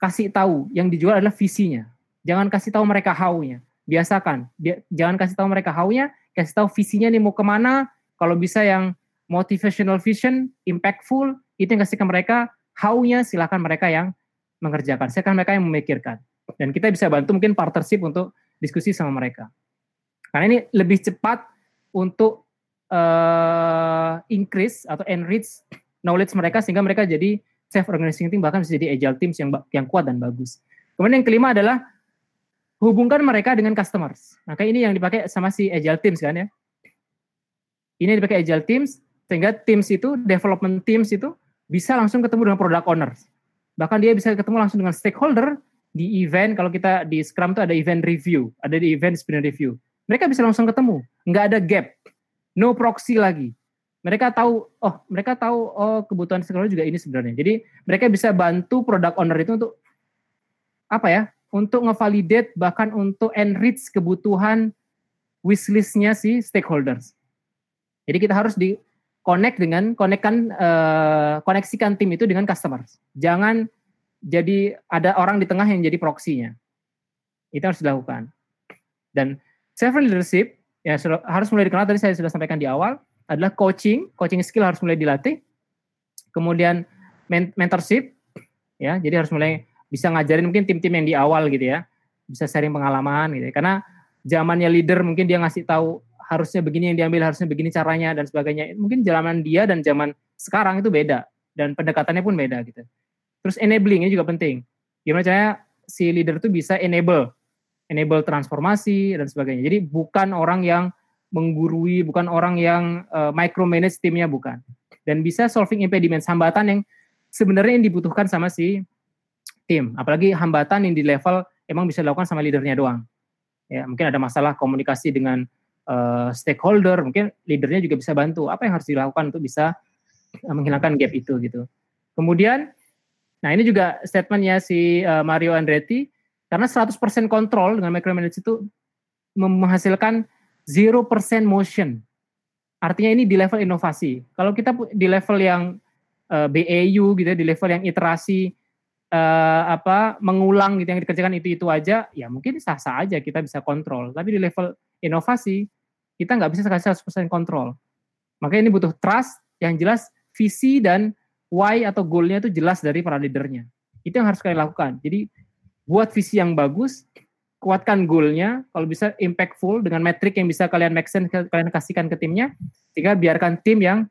Kasih tahu yang dijual adalah visinya. Jangan kasih tahu mereka how-nya. Biasakan. Jangan kasih tahu mereka how-nya, kasih tahu visinya nih mau ke mana. Kalau bisa yang motivational vision, impactful, itu yang kasih ke mereka. How-nya silakan mereka yang mengerjakan. Silakan mereka yang memikirkan. Dan kita bisa bantu mungkin partnership untuk diskusi sama mereka. Karena ini lebih cepat untuk uh, increase atau enrich knowledge mereka sehingga mereka jadi self organizing team bahkan bisa jadi agile teams yang yang kuat dan bagus. Kemudian yang kelima adalah hubungkan mereka dengan customers. Maka ini yang dipakai sama si agile teams kan ya. Ini dipakai agile teams sehingga teams itu development teams itu bisa langsung ketemu dengan product owners. Bahkan dia bisa ketemu langsung dengan stakeholder di event kalau kita di Scrum itu ada event review, ada di event sprint review. Mereka bisa langsung ketemu, nggak ada gap, no proxy lagi mereka tahu oh mereka tahu oh kebutuhan stakeholder juga ini sebenarnya jadi mereka bisa bantu product owner itu untuk apa ya untuk ngevalidate bahkan untuk enrich kebutuhan wishlistnya si stakeholders jadi kita harus di connect dengan konekkan uh, koneksikan tim itu dengan customers jangan jadi ada orang di tengah yang jadi proksinya itu harus dilakukan dan self leadership ya harus mulai dikenal tadi saya sudah sampaikan di awal adalah coaching, coaching skill harus mulai dilatih. Kemudian mentorship, ya, jadi harus mulai bisa ngajarin mungkin tim-tim yang di awal gitu ya, bisa sharing pengalaman gitu. Ya. Karena zamannya leader mungkin dia ngasih tahu harusnya begini yang diambil, harusnya begini caranya dan sebagainya. Mungkin zaman dia dan zaman sekarang itu beda dan pendekatannya pun beda gitu. Terus enabling ini juga penting. Gimana caranya si leader itu bisa enable, enable transformasi dan sebagainya. Jadi bukan orang yang menggurui, bukan orang yang uh, micromanage timnya bukan. Dan bisa solving impediments, hambatan yang sebenarnya yang dibutuhkan sama si tim. Apalagi hambatan yang di level emang bisa dilakukan sama leadernya doang. Ya, mungkin ada masalah komunikasi dengan uh, stakeholder, mungkin leadernya juga bisa bantu. Apa yang harus dilakukan untuk bisa uh, menghilangkan gap itu gitu. Kemudian, nah ini juga statementnya si uh, Mario Andretti, karena 100% kontrol dengan micromanage itu menghasilkan 0% motion. Artinya ini di level inovasi. Kalau kita di level yang uh, BAU gitu ya, di level yang iterasi uh, apa mengulang gitu yang dikerjakan itu itu aja, ya mungkin sah-sah aja kita bisa kontrol. Tapi di level inovasi kita nggak bisa kasih 100% kontrol. Makanya ini butuh trust yang jelas visi dan why atau goalnya itu jelas dari para leadernya. Itu yang harus kalian lakukan. Jadi buat visi yang bagus, kuatkan goalnya, kalau bisa impactful dengan metrik yang bisa kalian make sense, kalian kasihkan ke timnya, sehingga biarkan tim yang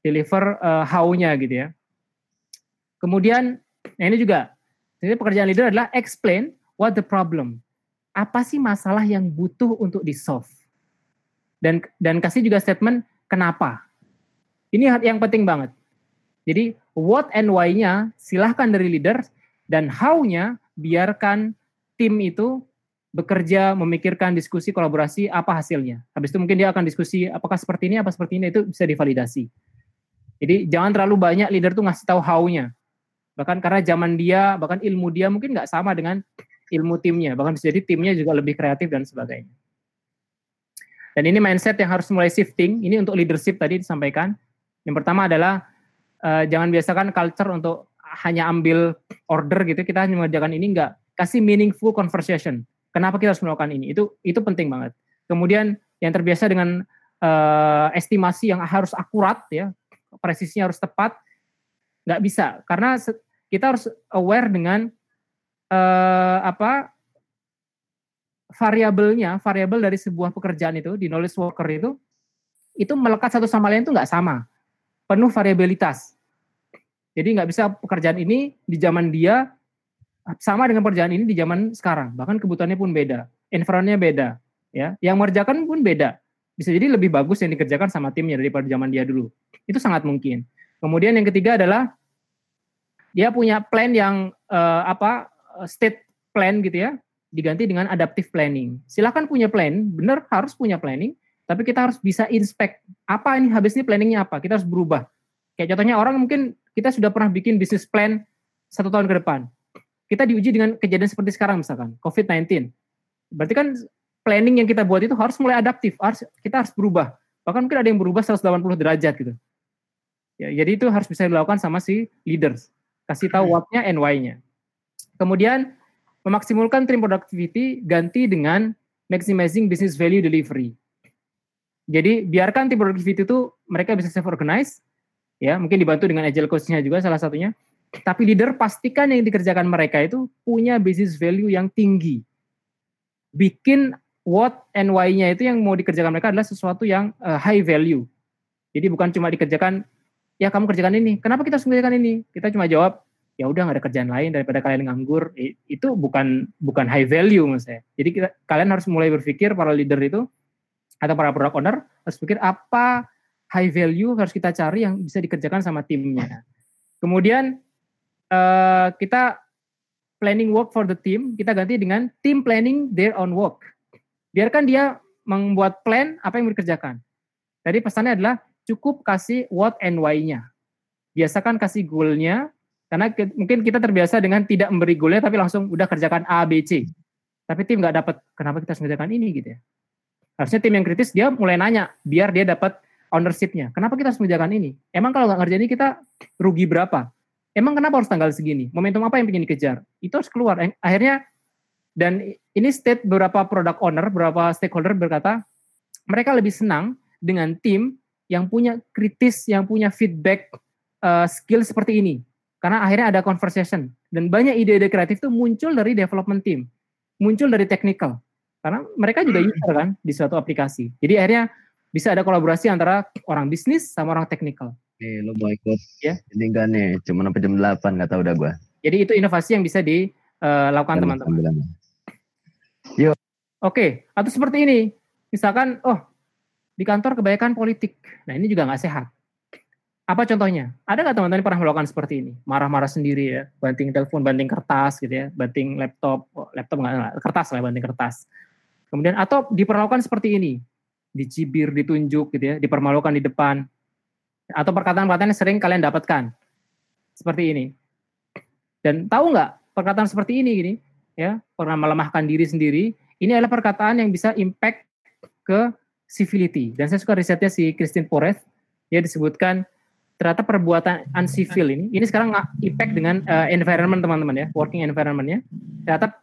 deliver uh, how-nya gitu ya. Kemudian, nah ini juga, jadi pekerjaan leader adalah explain what the problem. Apa sih masalah yang butuh untuk di solve? Dan dan kasih juga statement kenapa. Ini yang penting banget. Jadi what and why-nya silahkan dari leader dan how-nya biarkan tim itu bekerja, memikirkan diskusi, kolaborasi, apa hasilnya. Habis itu mungkin dia akan diskusi apakah seperti ini, apa seperti ini, itu bisa divalidasi. Jadi jangan terlalu banyak leader tuh ngasih tahu how-nya. Bahkan karena zaman dia, bahkan ilmu dia mungkin nggak sama dengan ilmu timnya. Bahkan bisa jadi timnya juga lebih kreatif dan sebagainya. Dan ini mindset yang harus mulai shifting. Ini untuk leadership tadi disampaikan. Yang pertama adalah uh, jangan biasakan culture untuk hanya ambil order gitu. Kita hanya mengerjakan ini enggak. Kasih meaningful conversation Kenapa kita harus melakukan ini? Itu itu penting banget. Kemudian yang terbiasa dengan uh, estimasi yang harus akurat ya, presisinya harus tepat, nggak bisa karena kita harus aware dengan uh, apa variabelnya, variabel dari sebuah pekerjaan itu di knowledge worker itu itu melekat satu sama lain itu nggak sama, penuh variabilitas. Jadi nggak bisa pekerjaan ini di zaman dia sama dengan pekerjaan ini di zaman sekarang, bahkan kebutuhannya pun beda, environmentnya beda, ya. Yang mengerjakan pun beda. Bisa jadi lebih bagus yang dikerjakan sama timnya daripada zaman dia dulu. Itu sangat mungkin. Kemudian yang ketiga adalah dia punya plan yang uh, apa state plan gitu ya, diganti dengan adaptive planning. Silakan punya plan, benar harus punya planning, tapi kita harus bisa inspect apa ini habis ini planningnya apa. Kita harus berubah. Kayak contohnya orang mungkin kita sudah pernah bikin bisnis plan satu tahun ke depan kita diuji dengan kejadian seperti sekarang misalkan COVID-19. Berarti kan planning yang kita buat itu harus mulai adaptif, harus kita harus berubah. Bahkan mungkin ada yang berubah 180 derajat gitu. Ya, jadi itu harus bisa dilakukan sama si leaders. Kasih tahu what-nya and why-nya. Kemudian memaksimalkan team productivity ganti dengan maximizing business value delivery. Jadi biarkan team productivity itu mereka bisa self organize ya, mungkin dibantu dengan agile coach-nya juga salah satunya tapi leader pastikan yang dikerjakan mereka itu punya business value yang tinggi. Bikin what and why-nya itu yang mau dikerjakan mereka adalah sesuatu yang uh, high value. Jadi bukan cuma dikerjakan, ya kamu kerjakan ini. Kenapa kita harus mengerjakan ini? Kita cuma jawab, ya udah nggak ada kerjaan lain daripada kalian nganggur. Itu bukan bukan high value menurut saya. Jadi kita, kalian harus mulai berpikir para leader itu atau para product owner harus pikir apa high value harus kita cari yang bisa dikerjakan sama timnya. Kemudian uh, kita planning work for the team, kita ganti dengan team planning their own work. Biarkan dia membuat plan apa yang dikerjakan. Tadi pesannya adalah cukup kasih what and why-nya. Biasakan kasih goal-nya, karena ke, mungkin kita terbiasa dengan tidak memberi goal-nya, tapi langsung udah kerjakan A, B, C. Tapi tim nggak dapat, kenapa kita harus mengerjakan ini gitu ya. Harusnya tim yang kritis, dia mulai nanya, biar dia dapat ownership-nya. Kenapa kita harus mengerjakan ini? Emang kalau nggak ngerjain ini kita rugi berapa? Emang kenapa harus tanggal segini? Momentum apa yang ingin dikejar? Itu harus keluar. Akhirnya dan ini state beberapa product owner, beberapa stakeholder berkata mereka lebih senang dengan tim yang punya kritis, yang punya feedback uh, skill seperti ini. Karena akhirnya ada conversation dan banyak ide-ide kreatif itu muncul dari development team, muncul dari technical. Karena mereka juga hmm. user kan di suatu aplikasi. Jadi akhirnya bisa ada kolaborasi antara orang bisnis sama orang teknikal. Nih, lo mau ikut ya? Ini kan nih, cuma sampai jam 8, gak tau udah gue. Jadi itu inovasi yang bisa dilakukan uh, teman-teman. Yuk. Oke, atau seperti ini. Misalkan, oh, di kantor kebanyakan politik. Nah, ini juga nggak sehat. Apa contohnya? Ada nggak teman-teman pernah melakukan seperti ini? Marah-marah sendiri ya, banting telepon, banting kertas gitu ya, banting laptop, laptop nggak, kertas lah, banting kertas. Kemudian atau diperlakukan seperti ini, dicibir, ditunjuk gitu ya, dipermalukan di depan, atau perkataan-perkataan yang sering kalian dapatkan seperti ini. Dan tahu nggak perkataan seperti ini gini ya pernah melemahkan diri sendiri ini adalah perkataan yang bisa impact ke civility dan saya suka risetnya si Christine Poreth dia disebutkan ternyata perbuatan uncivil ini ini sekarang impact dengan uh, environment teman-teman ya working environmentnya ternyata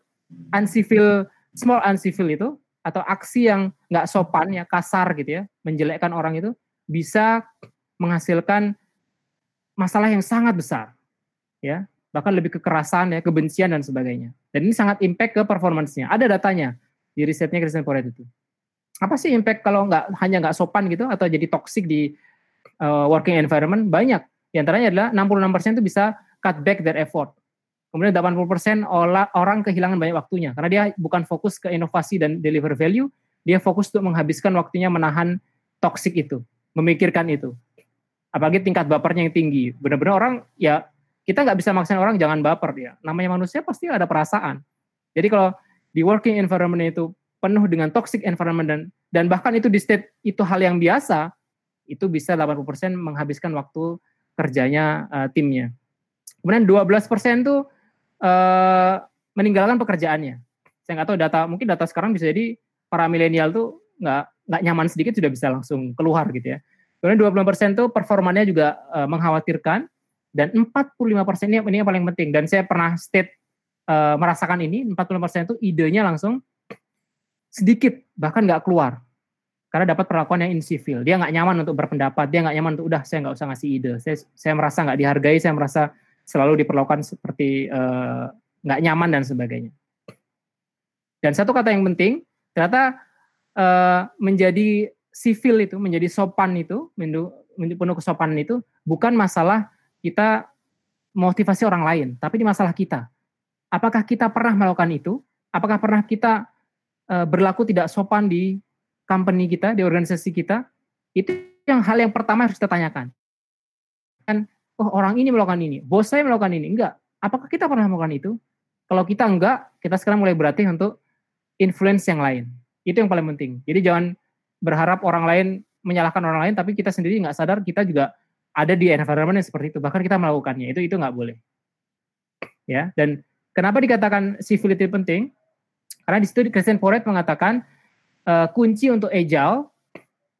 uncivil small uncivil itu atau aksi yang nggak sopan ya kasar gitu ya menjelekkan orang itu bisa menghasilkan masalah yang sangat besar, ya bahkan lebih kekerasan ya kebencian dan sebagainya. Dan ini sangat impact ke performance-nya. Ada datanya di risetnya Christian Poret itu. Apa sih impact kalau nggak hanya nggak sopan gitu atau jadi toxic di uh, working environment? Banyak. Di antaranya adalah 66% itu bisa cut back their effort. Kemudian 80% orang kehilangan banyak waktunya karena dia bukan fokus ke inovasi dan deliver value, dia fokus untuk menghabiskan waktunya menahan toxic itu, memikirkan itu. Apalagi tingkat bapernya yang tinggi. Benar-benar orang ya kita nggak bisa maksain orang jangan baper dia. Namanya manusia pasti ada perasaan. Jadi kalau di working environment itu penuh dengan toxic environment dan dan bahkan itu di state itu hal yang biasa, itu bisa 80% menghabiskan waktu kerjanya uh, timnya. Kemudian 12% tuh uh, meninggalkan pekerjaannya. Saya nggak tahu data, mungkin data sekarang bisa jadi para milenial tuh nggak nggak nyaman sedikit sudah bisa langsung keluar gitu ya. Kemudian 20% tuh performanya juga uh, mengkhawatirkan dan 45% ini, ini yang paling penting dan saya pernah state uh, merasakan ini 40% itu idenya langsung sedikit bahkan nggak keluar karena dapat perlakuan yang insifil. Dia nggak nyaman untuk berpendapat, dia nggak nyaman untuk udah saya nggak usah ngasih ide. Saya saya merasa nggak dihargai, saya merasa selalu diperlakukan seperti uh, nggak nyaman dan sebagainya. Dan satu kata yang penting, ternyata uh, menjadi sivil itu, menjadi sopan itu, penuh kesopanan itu bukan masalah kita motivasi orang lain, tapi ini masalah kita. Apakah kita pernah melakukan itu? Apakah pernah kita uh, berlaku tidak sopan di company kita, di organisasi kita? Itu yang hal yang pertama harus kita tanyakan. Kan oh orang ini melakukan ini, bos saya melakukan ini. Enggak. Apakah kita pernah melakukan itu? Kalau kita enggak, kita sekarang mulai berarti untuk influence yang lain. Itu yang paling penting. Jadi jangan berharap orang lain menyalahkan orang lain, tapi kita sendiri nggak sadar kita juga ada di environment yang seperti itu. Bahkan kita melakukannya. Itu itu nggak boleh. Ya. Dan kenapa dikatakan civility penting? Karena di situ Christian Poret mengatakan uh, kunci untuk agile,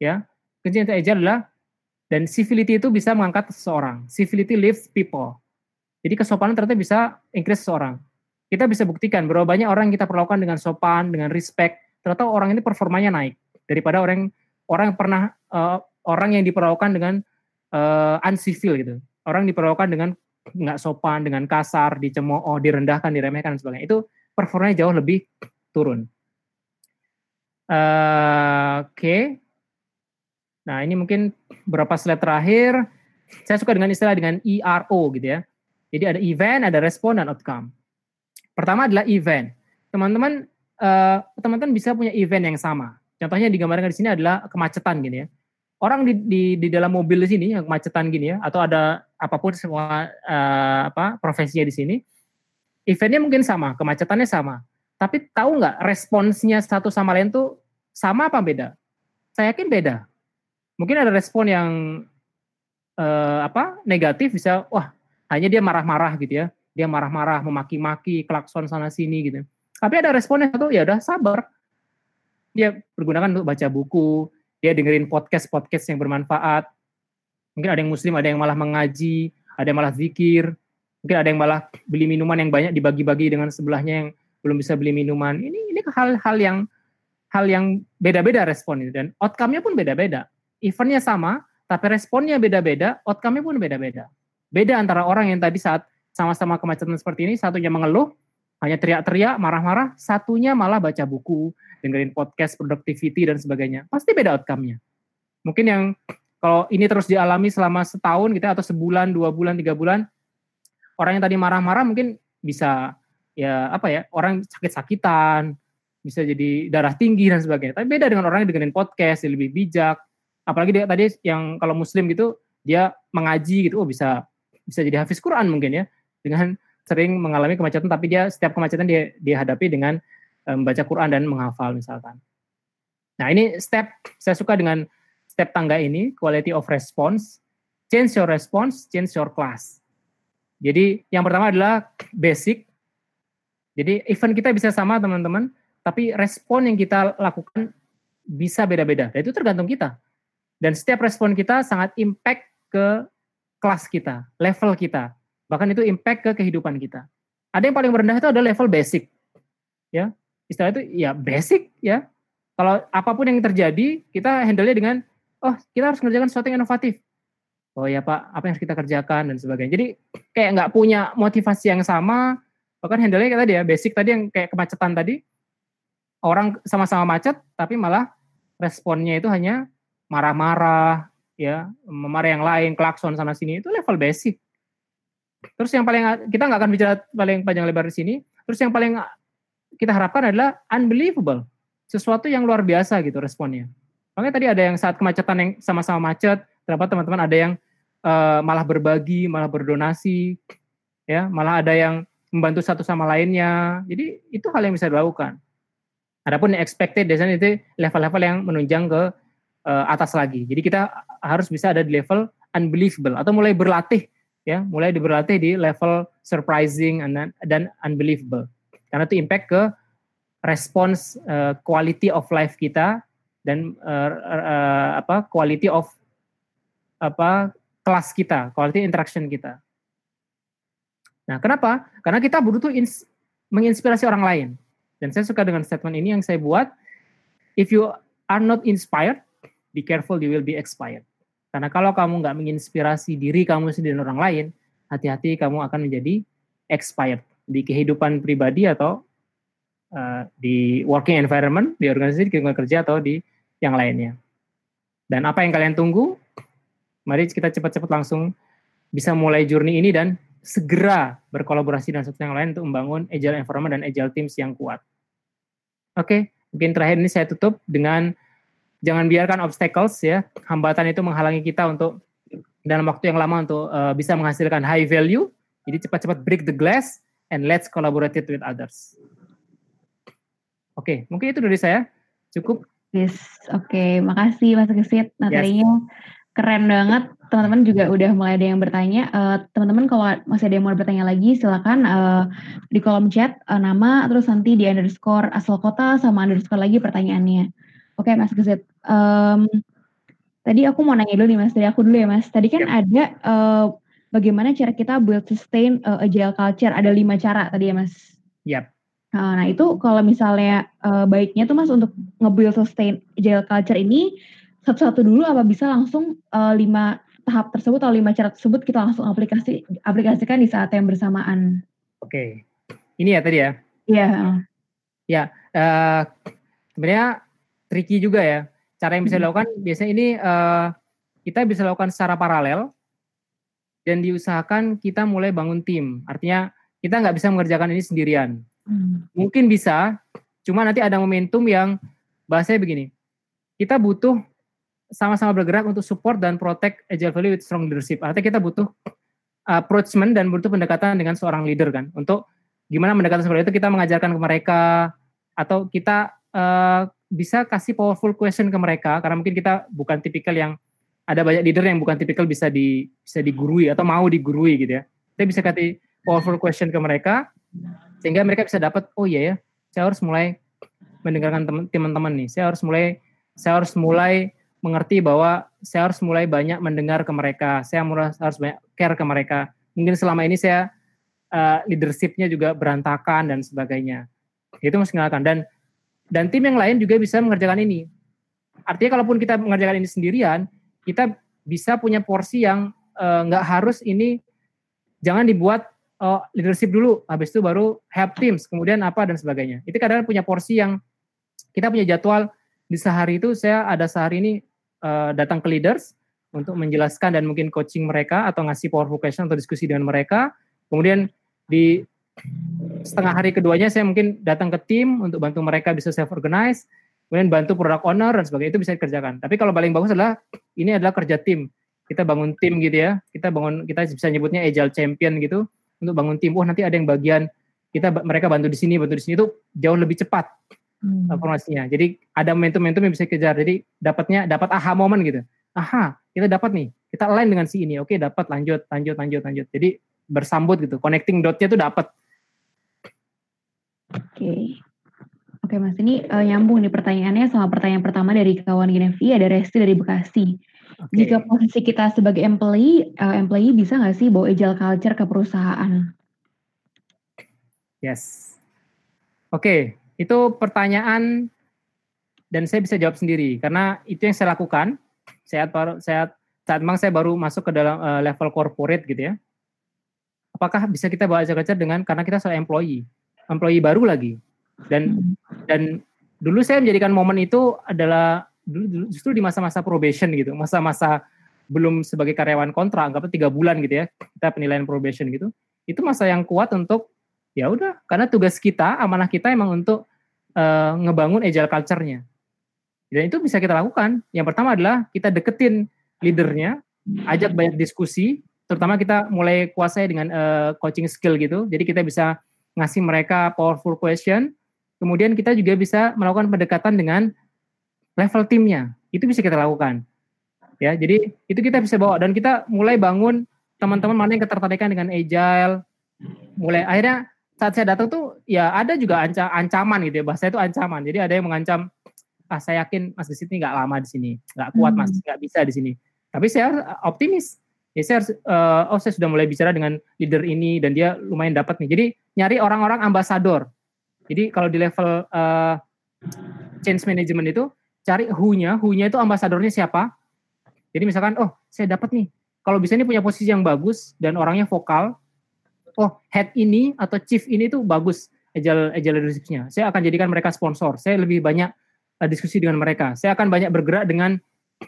ya kunci untuk agile adalah dan civility itu bisa mengangkat seseorang. Civility lifts people. Jadi kesopanan ternyata bisa increase seseorang. Kita bisa buktikan berapa banyak orang yang kita perlakukan dengan sopan, dengan respect, ternyata orang ini performanya naik daripada orang orang yang pernah uh, orang yang diperlakukan dengan uh, uncivil gitu. Orang diperlakukan dengan nggak sopan, dengan kasar, dicemooh, direndahkan, diremehkan dan sebagainya. Itu performanya jauh lebih turun. Uh, Oke. Nah, ini mungkin beberapa slide terakhir. Saya suka dengan istilah dengan ERO gitu ya. Jadi ada event, ada respon dan outcome. Pertama adalah event. Teman-teman uh, teman-teman bisa punya event yang sama. Contohnya digambarkan di sini adalah kemacetan gini ya. Orang di, di, di dalam mobil di sini yang kemacetan gini ya, atau ada apa pun semua uh, apa profesinya di sini, eventnya mungkin sama, kemacetannya sama. Tapi tahu nggak responsnya satu sama lain tuh sama apa beda? Saya yakin beda. Mungkin ada respon yang uh, apa negatif bisa wah hanya dia marah-marah gitu ya. Dia marah-marah memaki-maki klakson sana sini gitu. Tapi ada responnya satu ya udah sabar. Dia pergunakan untuk baca buku dia dengerin podcast podcast yang bermanfaat. Mungkin ada yang muslim ada yang malah mengaji ada yang malah zikir. Mungkin ada yang malah beli minuman yang banyak dibagi-bagi dengan sebelahnya yang belum bisa beli minuman ini ini hal-hal yang hal yang beda-beda respon itu dan outcome-nya pun beda-beda eventnya sama, tapi responnya beda-beda, outcome-nya pun beda-beda. Beda antara orang yang tadi saat sama-sama kemacetan seperti ini, satunya mengeluh, hanya teriak-teriak, marah-marah, satunya malah baca buku, dengerin podcast, productivity, dan sebagainya. Pasti beda outcome-nya. Mungkin yang kalau ini terus dialami selama setahun gitu atau sebulan, dua bulan, tiga bulan, orang yang tadi marah-marah mungkin bisa ya apa ya orang sakit-sakitan, bisa jadi darah tinggi dan sebagainya. Tapi beda dengan orang yang dengerin podcast, lebih bijak, apalagi dia tadi yang kalau muslim gitu dia mengaji gitu oh bisa bisa jadi hafiz Quran mungkin ya dengan sering mengalami kemacetan tapi dia setiap kemacetan dia dihadapi dengan membaca um, Quran dan menghafal misalkan. Nah, ini step saya suka dengan step tangga ini quality of response, change your response, change your class. Jadi yang pertama adalah basic. Jadi event kita bisa sama teman-teman, tapi respon yang kita lakukan bisa beda-beda. Dan itu tergantung kita. Dan setiap respon kita sangat impact ke kelas kita, level kita. Bahkan itu impact ke kehidupan kita. Ada yang paling rendah itu adalah level basic. Ya, istilah itu ya basic ya. Kalau apa pun yang terjadi, kita handle-nya dengan oh, kita harus mengerjakan sesuatu yang inovatif. Oh ya Pak, apa yang harus kita kerjakan dan sebagainya. Jadi kayak nggak punya motivasi yang sama, bahkan handle-nya kayak tadi ya, basic tadi yang kayak kemacetan tadi, orang sama-sama macet, tapi malah responnya itu hanya marah-marah, ya, memarah yang lain, klakson sana sini itu level basic. Terus yang paling kita nggak akan bicara paling panjang lebar di sini. Terus yang paling kita harapkan adalah unbelievable, sesuatu yang luar biasa gitu responnya. Makanya tadi ada yang saat kemacetan yang sama-sama macet, terdapat teman-teman ada yang uh, malah berbagi, malah berdonasi, ya, malah ada yang membantu satu sama lainnya. Jadi itu hal yang bisa dilakukan. Adapun expected biasanya itu level-level yang menunjang ke uh, atas lagi. Jadi kita harus bisa ada di level unbelievable atau mulai berlatih ya, mulai berlatih di level surprising dan, unbelievable. Karena itu impact ke respons uh, quality of life kita dan uh, uh, apa quality of apa kelas kita, quality interaction kita. Nah, kenapa? Karena kita butuh ins menginspirasi orang lain. Dan saya suka dengan statement ini yang saya buat, if you are not inspired, be careful you will be expired. Karena kalau kamu nggak menginspirasi diri kamu sendiri dan orang lain, hati-hati kamu akan menjadi expired di kehidupan pribadi atau uh, di working environment, di organisasi, di kerja atau di yang lainnya. Dan apa yang kalian tunggu? Mari kita cepat-cepat langsung bisa mulai journey ini dan segera berkolaborasi dengan satu yang lain untuk membangun agile environment dan agile teams yang kuat. Oke, mungkin terakhir ini saya tutup dengan jangan biarkan obstacles ya, hambatan itu menghalangi kita untuk dalam waktu yang lama untuk uh, bisa menghasilkan high value. Jadi cepat-cepat break the glass and let's collaborate it with others. Oke, mungkin itu dari saya. Cukup Yes, oke. Okay. Makasih Mas Gesit. Materinya yes. keren banget. Teman-teman juga udah mulai ada yang bertanya. Uh, teman-teman kalau masih ada yang mau bertanya lagi, silakan uh, di kolom chat uh, nama, terus nanti di underscore asal kota sama underscore lagi pertanyaannya. Oke, okay, Mas Gesit. Um, tadi aku mau nanya dulu nih Mas, dari aku dulu ya Mas. Tadi kan ada uh, bagaimana cara kita build sustain uh, agile culture. Ada lima cara tadi ya Mas. Yap. Nah, nah, itu kalau misalnya uh, baiknya tuh mas untuk nge-build sustain agile culture ini satu-satu dulu apa bisa langsung uh, lima tahap tersebut atau lima cara tersebut kita langsung aplikasi aplikasikan di saat yang bersamaan. Oke, ini ya tadi ya. Iya. Ya, uh, sebenarnya tricky juga ya. Cara yang bisa hmm. dilakukan biasanya ini uh, kita bisa lakukan secara paralel dan diusahakan kita mulai bangun tim. Artinya kita nggak bisa mengerjakan ini sendirian. Hmm. Mungkin bisa, cuma nanti ada momentum yang bahasanya begini. Kita butuh sama-sama bergerak untuk support dan protect agile value with strong leadership. Artinya kita butuh approachment dan butuh pendekatan dengan seorang leader kan. Untuk gimana pendekatan seperti itu kita mengajarkan ke mereka atau kita uh, bisa kasih powerful question ke mereka karena mungkin kita bukan tipikal yang ada banyak leader yang bukan tipikal bisa di bisa digurui atau mau digurui gitu ya. Kita bisa kasih powerful question ke mereka sehingga mereka bisa dapat oh iya ya saya harus mulai mendengarkan teman-teman nih saya harus mulai saya harus mulai mengerti bahwa saya harus mulai banyak mendengar ke mereka saya harus banyak care ke mereka. Mungkin selama ini saya uh, leadershipnya juga berantakan dan sebagainya. Itu mesti mengenalkan dan dan tim yang lain juga bisa mengerjakan ini. Artinya kalaupun kita mengerjakan ini sendirian kita bisa punya porsi yang eh, nggak uh, harus ini jangan dibuat oh, leadership dulu, habis itu baru help teams, kemudian apa dan sebagainya. Itu kadang punya porsi yang kita punya jadwal di sehari itu saya ada sehari ini uh, datang ke leaders untuk menjelaskan dan mungkin coaching mereka atau ngasih powerful question atau diskusi dengan mereka. Kemudian di setengah hari keduanya saya mungkin datang ke tim untuk bantu mereka bisa self organize, kemudian bantu product owner dan sebagainya itu bisa dikerjakan. Tapi kalau paling bagus adalah ini adalah kerja tim. Kita bangun tim gitu ya. Kita bangun kita bisa nyebutnya agile champion gitu untuk bangun tim. Oh nanti ada yang bagian kita mereka bantu di sini, bantu di sini itu jauh lebih cepat hmm. informasinya. Jadi ada momentum-momentum yang bisa kejar. Jadi dapatnya dapat aha momen gitu. Aha, kita dapat nih. Kita align dengan si ini. Oke, dapat lanjut, lanjut, lanjut, lanjut. Jadi bersambut gitu. Connecting dotnya tuh dapat. Oke. Oke Mas, ini uh, nyambung nih pertanyaannya sama pertanyaan pertama dari kawan Genevi, ada Resti dari Bekasi. Okay. Jika posisi kita sebagai employee, uh, employee bisa nggak sih bawa agile culture ke perusahaan? Yes. Oke, okay. Itu pertanyaan dan saya bisa jawab sendiri karena itu yang saya lakukan. Saat baru saat saat memang saya baru masuk ke dalam uh, level corporate gitu ya. Apakah bisa kita bawa culture dengan karena kita soal employee, employee baru lagi dan dan dulu saya menjadikan momen itu adalah dulu, justru di masa-masa probation gitu, masa-masa belum sebagai karyawan kontrak, anggapnya tiga bulan gitu ya, kita penilaian probation gitu. itu masa yang kuat untuk ya udah karena tugas kita amanah kita emang untuk uh, ngebangun agile culture-nya. Dan itu bisa kita lakukan. Yang pertama adalah kita deketin leadernya ajak banyak diskusi terutama kita mulai kuasai dengan uh, coaching skill gitu. Jadi kita bisa ngasih mereka powerful question. Kemudian kita juga bisa melakukan pendekatan dengan level timnya itu bisa kita lakukan. Ya jadi itu kita bisa bawa. Dan kita mulai bangun teman-teman mana yang ketertarikan dengan agile. Mulai akhirnya saat saya datang tuh ya ada juga anca, ancaman gitu ya bahasa itu ancaman. Jadi ada yang mengancam ah saya yakin mas di sini nggak lama di sini nggak kuat mas hmm. nggak bisa di sini. Tapi saya optimis. Ya saya harus uh, oh saya sudah mulai bicara dengan leader ini dan dia lumayan dapat nih. Jadi nyari orang-orang ambasador. Jadi kalau di level uh, change management itu cari who-nya who-nya itu ambasadornya siapa. Jadi misalkan oh saya dapat nih. Kalau bisa ini punya posisi yang bagus dan orangnya vokal oh head ini atau chief ini tuh bagus agile agile leadership-nya. Saya akan jadikan mereka sponsor. Saya lebih banyak uh, diskusi dengan mereka. Saya akan banyak bergerak dengan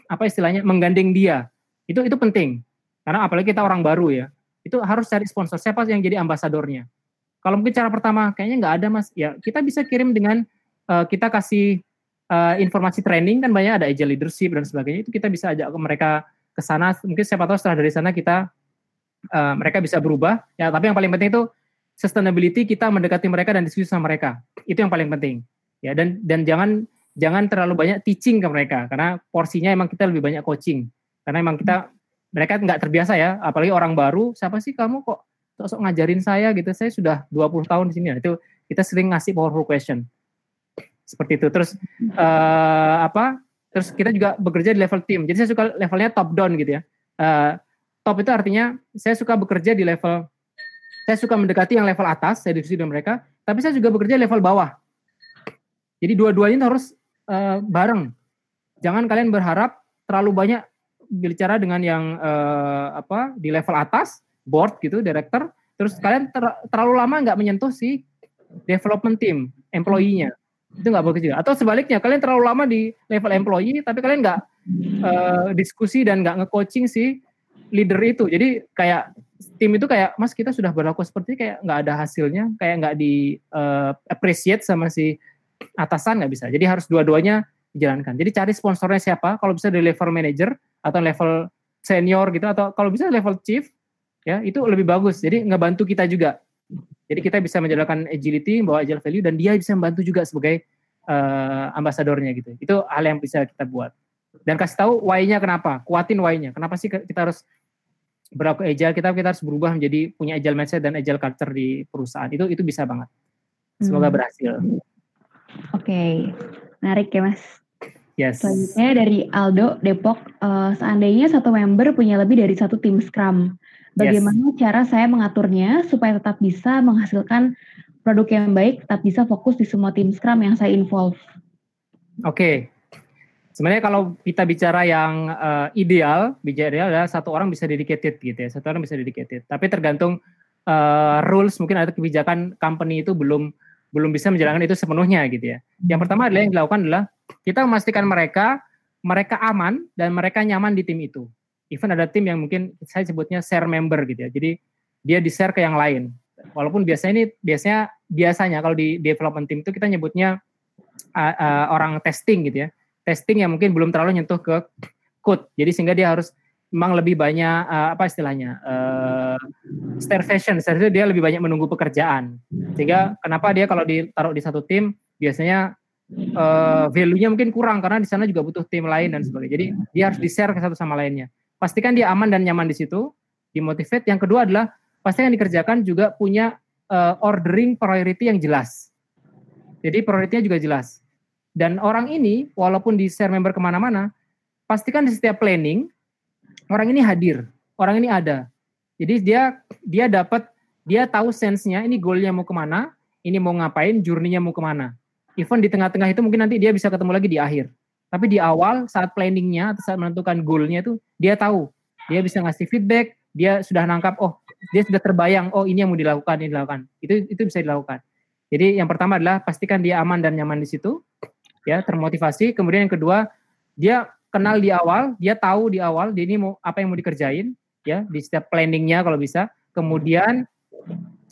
apa istilahnya menggandeng dia. Itu itu penting. Karena apalagi kita orang baru ya. Itu harus cari sponsor. Siapa yang jadi ambasadornya? Kalau mungkin cara pertama kayaknya nggak ada mas. Ya kita bisa kirim dengan uh, kita kasih uh, informasi training kan banyak ada agile leadership dan sebagainya. Itu kita bisa ajak mereka ke sana. Mungkin siapa tahu setelah dari sana kita uh, mereka bisa berubah. Ya, tapi yang paling penting itu sustainability kita mendekati mereka dan diskusi sama mereka. Itu yang paling penting. Ya, dan dan jangan jangan terlalu banyak teaching ke mereka karena porsinya emang kita lebih banyak coaching. Karena emang kita mereka nggak terbiasa ya, apalagi orang baru, siapa sih kamu kok sok ngajarin saya gitu. Saya sudah 20 tahun di sini. Nah, itu kita sering ngasih powerful question. Seperti itu. Terus uh, apa? Terus kita juga bekerja di level tim. Jadi saya suka levelnya top down gitu ya. Uh, top itu artinya saya suka bekerja di level saya suka mendekati yang level atas, saya diskusi dengan mereka, tapi saya juga bekerja di level bawah. Jadi dua-duanya harus uh, bareng. Jangan kalian berharap terlalu banyak bicara dengan yang uh, apa di level atas, board gitu, director, terus kalian ter, terlalu lama nggak menyentuh si development team, employee-nya. Itu nggak bagus juga. Atau sebaliknya, kalian terlalu lama di level employee, tapi kalian nggak uh, diskusi dan nggak nge-coaching si leader itu. Jadi kayak tim itu kayak Mas kita sudah berlaku seperti kayak nggak ada hasilnya, kayak nggak di uh, appreciate sama si atasan nggak bisa. Jadi harus dua-duanya dijalankan. Jadi cari sponsornya siapa? Kalau bisa dari level manager atau level senior gitu atau kalau bisa level chief ya itu lebih bagus. Jadi ngebantu kita juga. Jadi kita bisa menjalankan agility, bawa agile value dan dia bisa membantu juga sebagai uh, ambasadornya gitu. Itu hal yang bisa kita buat. Dan kasih tahu why-nya kenapa, kuatin why-nya. Kenapa sih kita harus berlaku agile kita kita harus berubah menjadi punya agile mindset dan agile culture di perusahaan itu itu bisa banget semoga hmm. berhasil oke okay. menarik ya mas yes selanjutnya dari Aldo Depok uh, seandainya satu member punya lebih dari satu tim Scrum bagaimana yes. cara saya mengaturnya supaya tetap bisa menghasilkan produk yang baik tetap bisa fokus di semua tim Scrum yang saya involve oke okay sebenarnya kalau kita bicara yang uh, ideal, bicara ideal adalah satu orang bisa dedicated gitu ya, satu orang bisa dedicated. Tapi tergantung uh, rules mungkin ada kebijakan company itu belum belum bisa menjalankan itu sepenuhnya gitu ya. Yang pertama adalah yang dilakukan adalah kita memastikan mereka mereka aman dan mereka nyaman di tim itu. Even ada tim yang mungkin saya sebutnya share member gitu ya. Jadi dia di share ke yang lain. Walaupun biasanya ini biasanya biasanya kalau di development team itu kita nyebutnya uh, uh, orang testing gitu ya testing yang mungkin belum terlalu nyentuh ke code. Jadi sehingga dia harus memang lebih banyak uh, apa istilahnya uh, starvation, starvation dia lebih banyak menunggu pekerjaan. Sehingga kenapa dia kalau ditaruh di satu tim biasanya uh, value-nya mungkin kurang karena di sana juga butuh tim lain dan sebagainya. Jadi dia harus di-share ke satu sama lainnya. Pastikan dia aman dan nyaman di situ, dimotivate. Yang kedua adalah pastikan dikerjakan juga punya uh, ordering priority yang jelas. Jadi prioritinya juga jelas. Dan orang ini, walaupun di share member ke mana-mana, pastikan di setiap planning, orang ini hadir, orang ini ada. Jadi dia dia dapat, dia tahu sense-nya, ini goalnya mau ke mana, ini mau ngapain, journey-nya mau ke mana. Even di tengah-tengah itu mungkin nanti dia bisa ketemu lagi di akhir. Tapi di awal, saat planningnya, atau saat menentukan goalnya itu, dia tahu. Dia bisa ngasih feedback, dia sudah nangkap, oh dia sudah terbayang, oh ini yang mau dilakukan, ini dilakukan. Itu itu bisa dilakukan. Jadi yang pertama adalah pastikan dia aman dan nyaman di situ ya termotivasi kemudian yang kedua dia kenal di awal dia tahu di awal dia ini mau apa yang mau dikerjain ya di setiap planningnya kalau bisa kemudian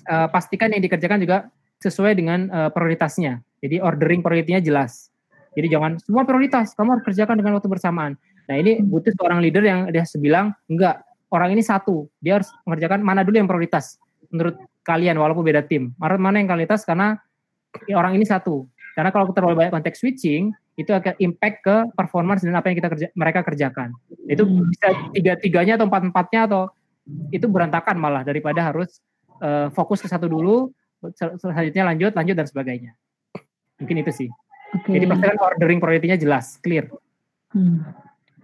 uh, pastikan yang dikerjakan juga sesuai dengan uh, prioritasnya. Jadi ordering prioritinya jelas. Jadi jangan semua prioritas kamu harus kerjakan dengan waktu bersamaan. Nah ini butuh seorang leader yang dia sebilang enggak orang ini satu dia harus mengerjakan mana dulu yang prioritas menurut kalian walaupun beda tim. Mana yang kualitas karena orang ini satu. Karena kalau terlalu banyak konteks switching itu akan impact ke performance dan apa yang kita kerja, mereka kerjakan. Itu bisa tiga-tiganya atau empat-empatnya atau itu berantakan malah daripada harus uh, fokus ke satu dulu, selanjutnya lanjut, lanjut dan sebagainya. Mungkin itu sih. Okay. Jadi pastikan ordering priority-nya jelas, clear. Hmm.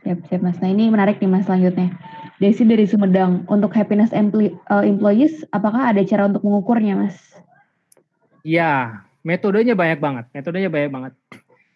Siap, siap Mas. Nah ini menarik nih Mas selanjutnya. Desi dari Sumedang, untuk happiness uh, employees, apakah ada cara untuk mengukurnya Mas? Ya, metodenya banyak banget. Metodenya banyak banget.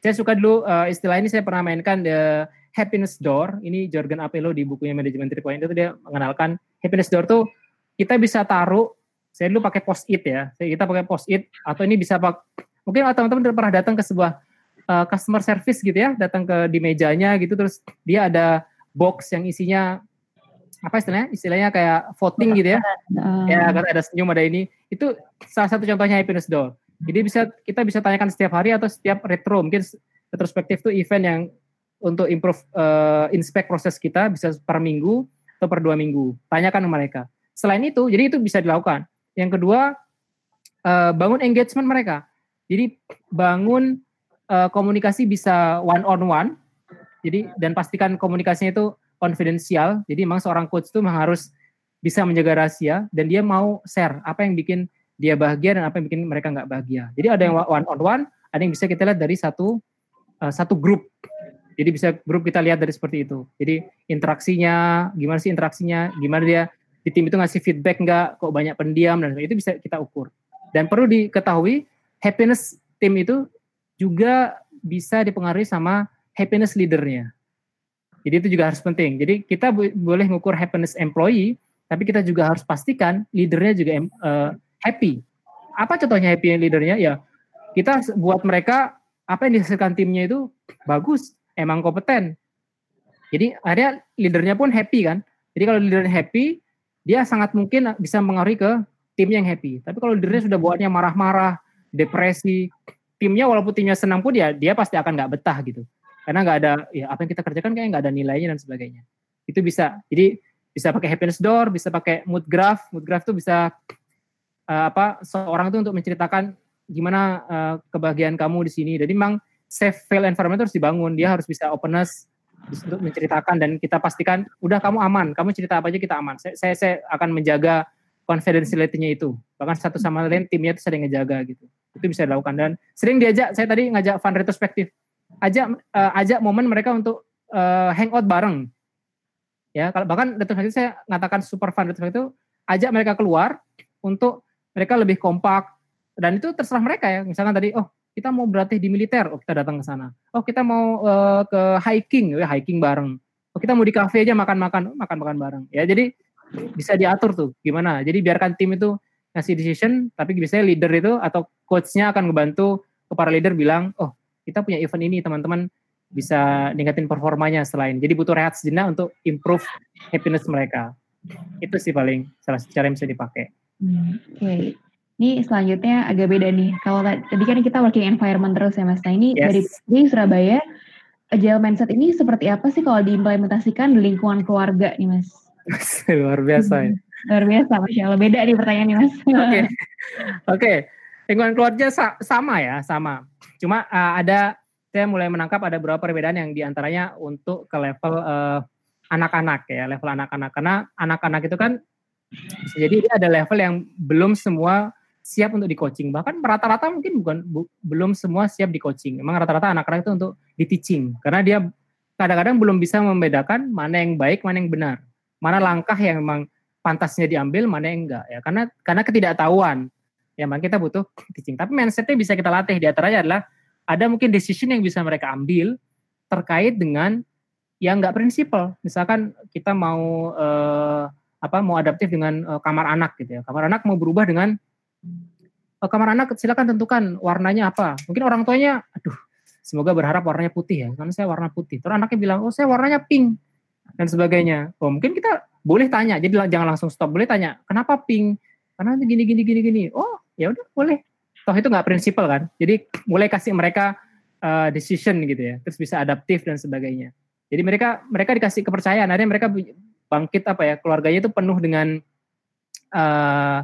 Saya suka dulu uh, istilah ini saya pernah mainkan the happiness door. Ini Jorgen Apelo di bukunya Management 3.0 itu dia mengenalkan happiness door tuh kita bisa taruh saya dulu pakai post it ya. Kita pakai post it atau ini bisa pak mungkin teman-teman pernah datang ke sebuah uh, customer service gitu ya, datang ke di mejanya gitu terus dia ada box yang isinya apa istilahnya? Istilahnya kayak voting gitu ya. Uh. Ya, karena ada senyum ada ini. Itu salah satu contohnya happiness doll. Jadi bisa kita bisa tanyakan setiap hari atau setiap retro. Mungkin retrospektif itu event yang untuk improve uh, inspect proses kita bisa per minggu atau per dua minggu. Tanyakan ke mereka. Selain itu, jadi itu bisa dilakukan. Yang kedua, uh, bangun engagement mereka. Jadi bangun uh, komunikasi bisa one on one. Jadi dan pastikan komunikasinya itu konfidensial. Jadi memang seorang coach itu memang harus bisa menjaga rahasia dan dia mau share apa yang bikin dia bahagia dan apa yang bikin mereka nggak bahagia. Jadi ada yang one on one, ada yang bisa kita lihat dari satu uh, satu grup. Jadi bisa grup kita lihat dari seperti itu. Jadi interaksinya, gimana sih interaksinya, gimana dia di tim itu ngasih feedback nggak, kok banyak pendiam dan itu bisa kita ukur. Dan perlu diketahui happiness tim itu juga bisa dipengaruhi sama happiness leadernya. Jadi itu juga harus penting. Jadi kita boleh mengukur happiness employee, tapi kita juga harus pastikan leadernya juga uh, happy. Apa contohnya happy leadernya? Ya kita buat mereka apa yang dihasilkan timnya itu bagus, emang kompeten. Jadi akhirnya leadernya pun happy kan. Jadi kalau leadernya happy, dia sangat mungkin bisa mengaruhi ke tim yang happy. Tapi kalau leadernya sudah buatnya marah-marah, depresi, timnya walaupun timnya senang pun ya dia pasti akan nggak betah gitu karena nggak ada ya apa yang kita kerjakan kayak nggak ada nilainya dan sebagainya itu bisa jadi bisa pakai happiness door bisa pakai mood graph mood graph tuh bisa uh, apa seorang itu untuk menceritakan gimana uh, kebahagiaan kamu di sini. Jadi memang safe fail environment harus dibangun. Dia harus bisa openness untuk menceritakan dan kita pastikan udah kamu aman. Kamu cerita apa aja kita aman. Saya saya, saya akan menjaga confidentiality-nya itu. Bahkan satu sama lain timnya itu sering ngejaga gitu. Itu bisa dilakukan. Dan sering diajak saya tadi ngajak fun retrospektif. Ajak uh, ajak momen mereka untuk uh, hangout bareng. Ya kalau bahkan retrospektif saya ngatakan super fun retrospektif itu ajak mereka keluar untuk mereka lebih kompak. Dan itu terserah mereka ya. Misalkan tadi oh kita mau berlatih di militer. Oh kita datang ke sana. Oh kita mau uh, ke hiking. Ya hiking bareng. Oh kita mau di cafe aja makan-makan. Oh, makan-makan bareng. Ya jadi bisa diatur tuh gimana. Jadi biarkan tim itu ngasih decision, tapi biasanya leader itu atau coachnya akan ngebantu ke para leader bilang, oh kita punya event ini teman-teman. Bisa ningkatin performanya selain. Jadi butuh rehat sejenak untuk improve happiness mereka. Itu sih paling salah satu cara yang bisa dipakai. Hmm, Oke. Okay. Ini selanjutnya agak beda nih. Kalau tadi kan kita working environment terus ya Mas. Nah ini yes. dari di Surabaya, agile mindset ini seperti apa sih kalau diimplementasikan di lingkungan keluarga nih Mas? Luar biasa ya. Luar biasa, Masya Allah. Beda nih pertanyaannya, Mas. Oke. Okay. Oke. Okay. Lingkungan keluarga sa sama ya, sama. Cuma uh, ada, saya mulai menangkap ada beberapa perbedaan yang di antaranya untuk ke level anak anak-anak ya, level anak-anak. Karena anak-anak itu kan, jadi dia ada level yang belum semua siap untuk di coaching. Bahkan rata-rata mungkin bukan bu, belum semua siap di coaching. Memang rata-rata anak-anak itu untuk di teaching. Karena dia kadang-kadang belum bisa membedakan mana yang baik, mana yang benar. Mana langkah yang memang pantasnya diambil mana yang enggak ya karena karena ketidaktahuan ya memang kita butuh teaching tapi mindsetnya bisa kita latih di antaranya adalah ada mungkin decision yang bisa mereka ambil terkait dengan yang enggak prinsipal misalkan kita mau eh, apa mau adaptif dengan eh, kamar anak gitu ya. Kamar anak mau berubah dengan eh, kamar anak silakan tentukan warnanya apa. Mungkin orang tuanya aduh semoga berharap warnanya putih ya. Karena saya warna putih. Terus anaknya bilang oh saya warnanya pink dan sebagainya. Oh mungkin kita boleh tanya, jadi jangan langsung stop. Boleh tanya, kenapa pink? karena gini gini gini gini. Oh ya udah boleh. Toh itu nggak prinsipal kan? Jadi mulai kasih mereka uh, decision gitu ya terus bisa adaptif dan sebagainya. Jadi mereka mereka dikasih kepercayaan akhirnya mereka bangkit apa ya keluarganya itu penuh dengan uh,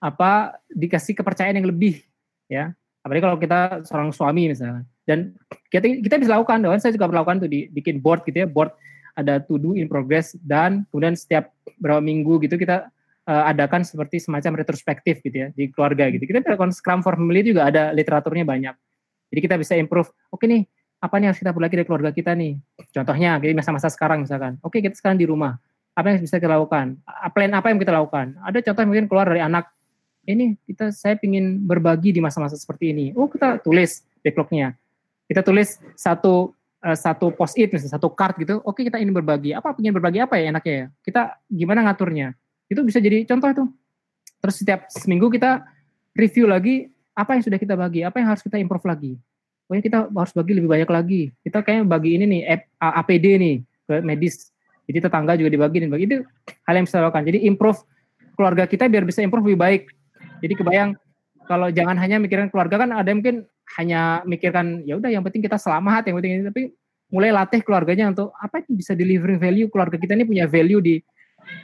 apa dikasih kepercayaan yang lebih ya apalagi kalau kita seorang suami misalnya dan kita kita bisa lakukan doang saya juga melakukan tuh di bikin board gitu ya board ada to do in progress dan kemudian setiap berapa minggu gitu kita uh, adakan seperti semacam retrospektif gitu ya di keluarga gitu. Kita melakukan Scrum for Family juga ada literaturnya banyak. Jadi kita bisa improve. Oke nih, apa nih harus kita lagi dari keluarga kita nih? Contohnya, jadi masa-masa sekarang misalkan. Oke, kita sekarang di rumah. Apa yang bisa kita lakukan? Plan apa yang kita lakukan? Ada contoh mungkin keluar dari anak. Ini kita saya ingin berbagi di masa-masa seperti ini. Oh, kita tulis backlognya. Kita tulis satu uh, satu post it misalnya satu card gitu. Oke, kita ingin berbagi. Apa ingin berbagi apa ya enaknya ya? Kita gimana ngaturnya? Itu bisa jadi contoh itu. Terus setiap seminggu kita review lagi apa yang sudah kita bagi, apa yang harus kita improve lagi. Pokoknya kita harus bagi lebih banyak lagi. Kita kayaknya bagi ini nih, APD nih, ke medis. Jadi tetangga juga dibagi dan bagi. Itu hal yang bisa lakukan. Jadi improve keluarga kita biar bisa improve lebih baik. Jadi kebayang kalau jangan hanya mikirin keluarga kan ada mungkin hanya mikirkan ya udah yang penting kita selamat yang penting ini tapi mulai latih keluarganya untuk apa yang bisa delivering value keluarga kita ini punya value di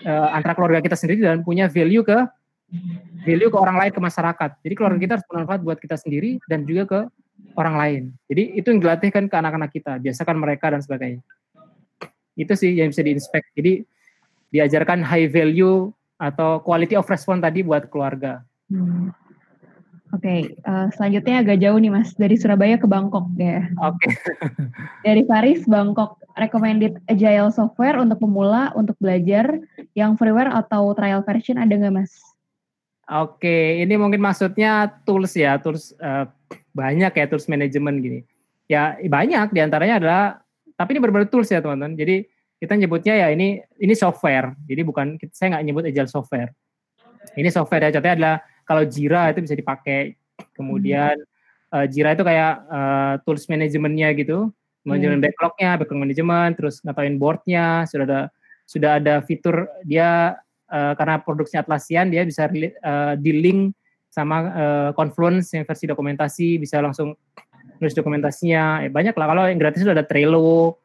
uh, antara keluarga kita sendiri dan punya value ke value ke orang lain ke masyarakat. Jadi keluarga kita harus bermanfaat buat kita sendiri dan juga ke orang lain. Jadi itu yang dilatihkan ke anak-anak kita, biasakan mereka dan sebagainya. Itu sih yang bisa diinspek. Jadi diajarkan high value atau quality of response tadi buat keluarga. Hmm. Oke, okay, uh, eh, selanjutnya agak jauh nih Mas, dari Surabaya ke Bangkok ya. Oke. Okay. dari Paris, Bangkok, recommended agile software untuk pemula, untuk belajar, yang freeware atau trial version ada nggak Mas? Oke, okay, ini mungkin maksudnya tools ya, tools uh, banyak ya tools manajemen gini. Ya banyak di antaranya adalah, tapi ini berbeda tools ya teman-teman. Jadi kita nyebutnya ya ini ini software, jadi bukan saya nggak nyebut agile software. Ini software ya, contohnya adalah kalau Jira itu bisa dipakai. Kemudian hmm. uh, Jira itu kayak uh, tools manajemennya gitu, manajemen hmm. backlognya, backlog manajemen, terus ngatakan boardnya, sudah ada sudah ada fitur dia uh, karena produksinya Atlassian dia bisa uh, di link sama uh, Confluence yang versi dokumentasi bisa langsung nulis dokumentasinya. Eh, banyak lah kalau yang gratis itu ada Trello,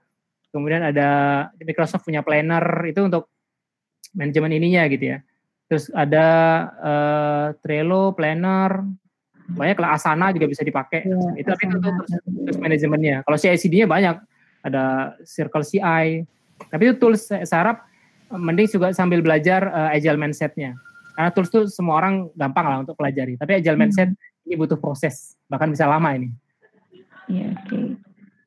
kemudian ada Microsoft punya Planner itu untuk manajemen ininya gitu ya. Terus ada uh, Trello, Planner, banyak lah Asana juga bisa dipakai. Ya, itu tapi itu terus, terus manajemennya. Kalau CI/CD-nya banyak, ada Circle CI. Tapi itu tools saya harap mending juga sambil belajar uh, agile mindset-nya. Karena tools itu semua orang gampang lah untuk pelajari. Tapi agile mindset hmm. ini butuh proses, bahkan bisa lama ini. Iya, oke. Okay.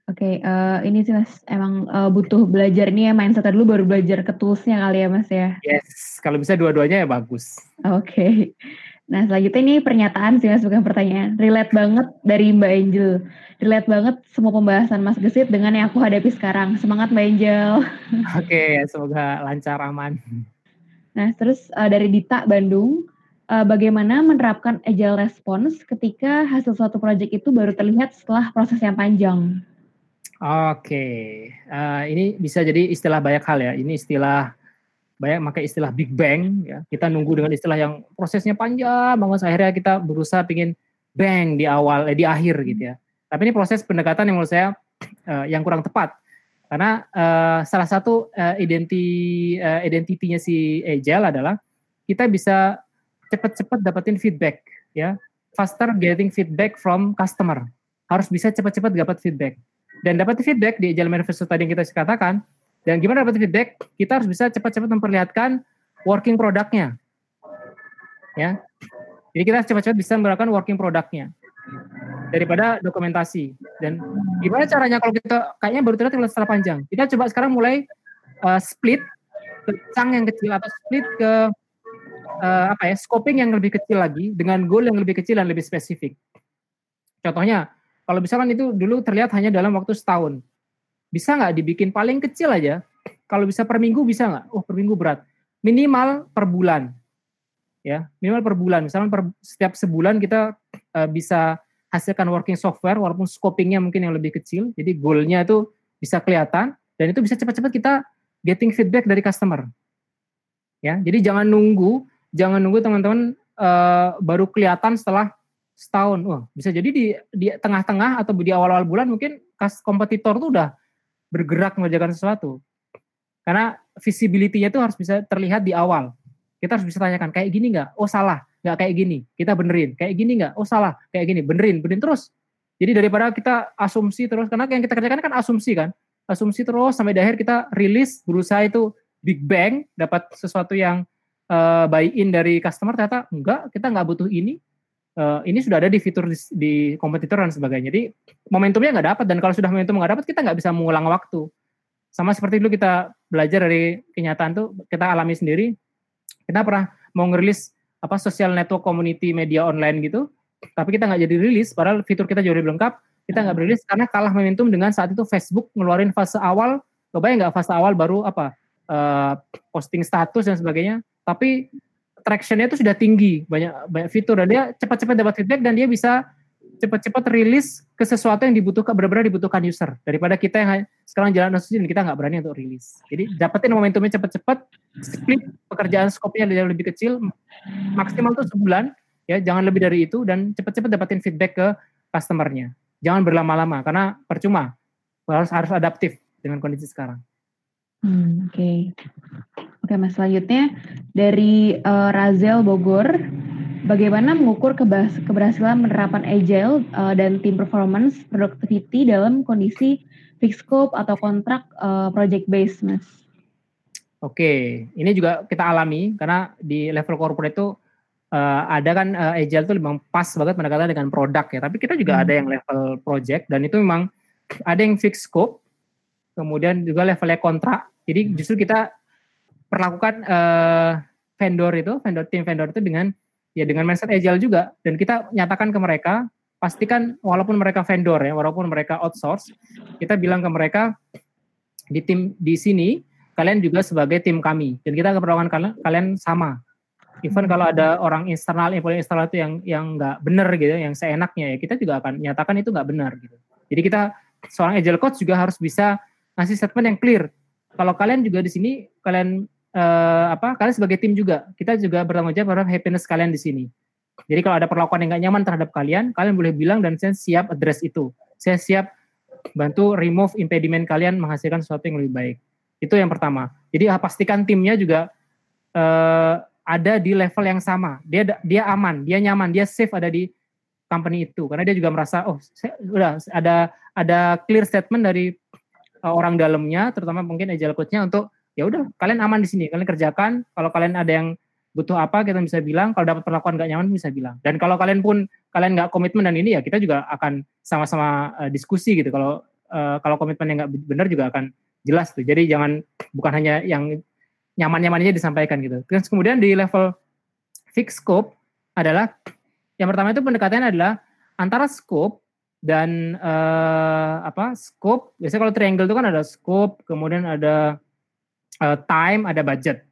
Oke, okay, uh, eh, ini sih Mas, emang uh, butuh belajar nih ya mindset dulu baru belajar ke toolsnya kali ya Mas ya? Yes, kalau bisa dua-duanya ya bagus. Oke, okay. nah selanjutnya ini pernyataan sih Mas, bukan pertanyaan. Relate banget dari Mbak Angel. Relate banget semua pembahasan Mas Gesit dengan yang aku hadapi sekarang. Semangat Mbak Angel. Oke, okay, semoga lancar aman. Nah, terus uh, dari Dita Bandung, uh, bagaimana menerapkan agile response ketika hasil suatu proyek itu baru terlihat setelah proses yang panjang? Oke, uh, ini bisa jadi istilah banyak hal ya. Ini istilah banyak pakai istilah Big Bang ya. Kita nunggu dengan istilah yang prosesnya panjang banget akhirnya kita berusaha pingin bang di awal eh, di akhir gitu ya. Tapi ini proses pendekatan yang menurut saya uh, yang kurang tepat. Karena uh, salah satu uh, identi uh, identitinya si Agile adalah kita bisa cepat-cepat dapetin feedback ya. Faster getting feedback from customer. Harus bisa cepat-cepat dapat feedback. Dan dapat feedback di agile manifesto tadi yang kita katakan dan gimana dapat feedback? Kita harus bisa cepat-cepat memperlihatkan working produknya ya. Jadi kita cepat-cepat bisa melakukan working produknya daripada dokumentasi. Dan gimana caranya kalau kita kayaknya baru terlihat setelah panjang. Kita coba sekarang mulai uh, split ke cang yang kecil atau split ke uh, apa ya scoping yang lebih kecil lagi dengan goal yang lebih kecil dan lebih spesifik contohnya kalau misalkan itu dulu terlihat hanya dalam waktu setahun, bisa nggak dibikin paling kecil aja? Kalau bisa per minggu bisa nggak? Oh per minggu berat. Minimal per bulan, ya minimal per bulan. Misalnya per setiap sebulan kita uh, bisa hasilkan working software walaupun scopingnya mungkin yang lebih kecil. Jadi goalnya itu bisa kelihatan dan itu bisa cepat-cepat kita getting feedback dari customer. Ya, jadi jangan nunggu, jangan nunggu teman-teman uh, baru kelihatan setelah setahun. Wah, bisa jadi di di tengah-tengah atau di awal-awal bulan mungkin kas kompetitor tuh udah bergerak mengerjakan sesuatu. Karena visibility-nya itu harus bisa terlihat di awal. Kita harus bisa tanyakan kayak gini nggak? Oh salah, nggak kayak gini. Kita benerin. Kayak gini nggak? Oh salah, kayak gini. Benerin, benerin terus. Jadi daripada kita asumsi terus, karena yang kita kerjakan kan asumsi kan, asumsi terus sampai di akhir kita rilis berusaha itu big bang dapat sesuatu yang uh, buy in dari customer ternyata enggak kita nggak butuh ini uh, ini sudah ada di fitur di, di kompetitor dan sebagainya. Jadi momentumnya nggak dapat dan kalau sudah momentum nggak dapat kita nggak bisa mengulang waktu. Sama seperti dulu kita belajar dari kenyataan tuh kita alami sendiri. Kita pernah mau ngerilis apa social network community media online gitu, tapi kita nggak jadi rilis. Padahal fitur kita jauh lebih lengkap. Kita nggak rilis karena kalah momentum dengan saat itu Facebook ngeluarin fase awal. Kebayang nggak fase awal baru apa uh, posting status dan sebagainya. Tapi tractionnya itu sudah tinggi banyak banyak fitur dan dia cepat-cepat dapat feedback dan dia bisa cepat-cepat rilis ke sesuatu yang dibutuhkan benar-benar dibutuhkan user daripada kita yang sekarang jalan asumsi dan kita nggak berani untuk rilis. Jadi dapetin momentumnya cepat-cepat, split pekerjaan skopnya yang lebih kecil, maksimal tuh sebulan ya jangan lebih dari itu dan cepat-cepat dapetin feedback ke customernya. Jangan berlama-lama karena percuma harus harus adaptif dengan kondisi sekarang. Hmm, Oke. Okay. Oke, Mas. Selanjutnya dari uh, Razel Bogor, bagaimana mengukur keberhasilan penerapan agile uh, dan team performance productivity dalam kondisi fixed scope atau kontrak uh, project based, Mas? Oke, ini juga kita alami karena di level corporate itu uh, ada kan uh, agile itu memang pas banget pendekatan dengan produk ya, tapi kita juga hmm. ada yang level project dan itu memang ada yang fixed scope, kemudian juga levelnya kontrak. Jadi justru kita perlakukan uh, vendor itu, vendor tim vendor itu dengan ya dengan mindset agile juga dan kita nyatakan ke mereka pastikan walaupun mereka vendor ya, walaupun mereka outsource, kita bilang ke mereka di tim di sini kalian juga sebagai tim kami dan kita keperluan kalian kalian sama. Even kalau ada orang internal, employee internal itu yang yang nggak benar gitu, yang seenaknya ya kita juga akan nyatakan itu nggak benar gitu. Jadi kita seorang agile coach juga harus bisa ngasih statement yang clear. Kalau kalian juga di sini kalian uh, apa kalian sebagai tim juga kita juga bertanggung jawab terhadap happiness kalian di sini. Jadi kalau ada perlakuan yang gak nyaman terhadap kalian, kalian boleh bilang dan saya siap address itu. Saya siap bantu remove impediment kalian menghasilkan sesuatu yang lebih baik. Itu yang pertama. Jadi ah, pastikan timnya juga uh, ada di level yang sama. Dia dia aman, dia nyaman, dia safe ada di company itu karena dia juga merasa oh saya, udah ada ada clear statement dari uh, orang dalamnya terutama mungkin agile coach-nya untuk ya udah kalian aman di sini kalian kerjakan. Kalau kalian ada yang butuh apa kita bisa bilang. Kalau dapat perlakuan gak nyaman bisa bilang. Dan kalau kalian pun kalian nggak komitmen dan ini ya kita juga akan sama-sama uh, diskusi gitu. Kalau uh, kalau komitmen yang nggak benar juga akan jelas tuh. Jadi jangan bukan hanya yang nyaman-nyamannya disampaikan gitu. Terus kemudian di level fix scope adalah yang pertama itu pendekatannya adalah antara scope dan uh, apa scope biasanya kalau triangle itu kan ada scope kemudian ada uh, time, ada budget.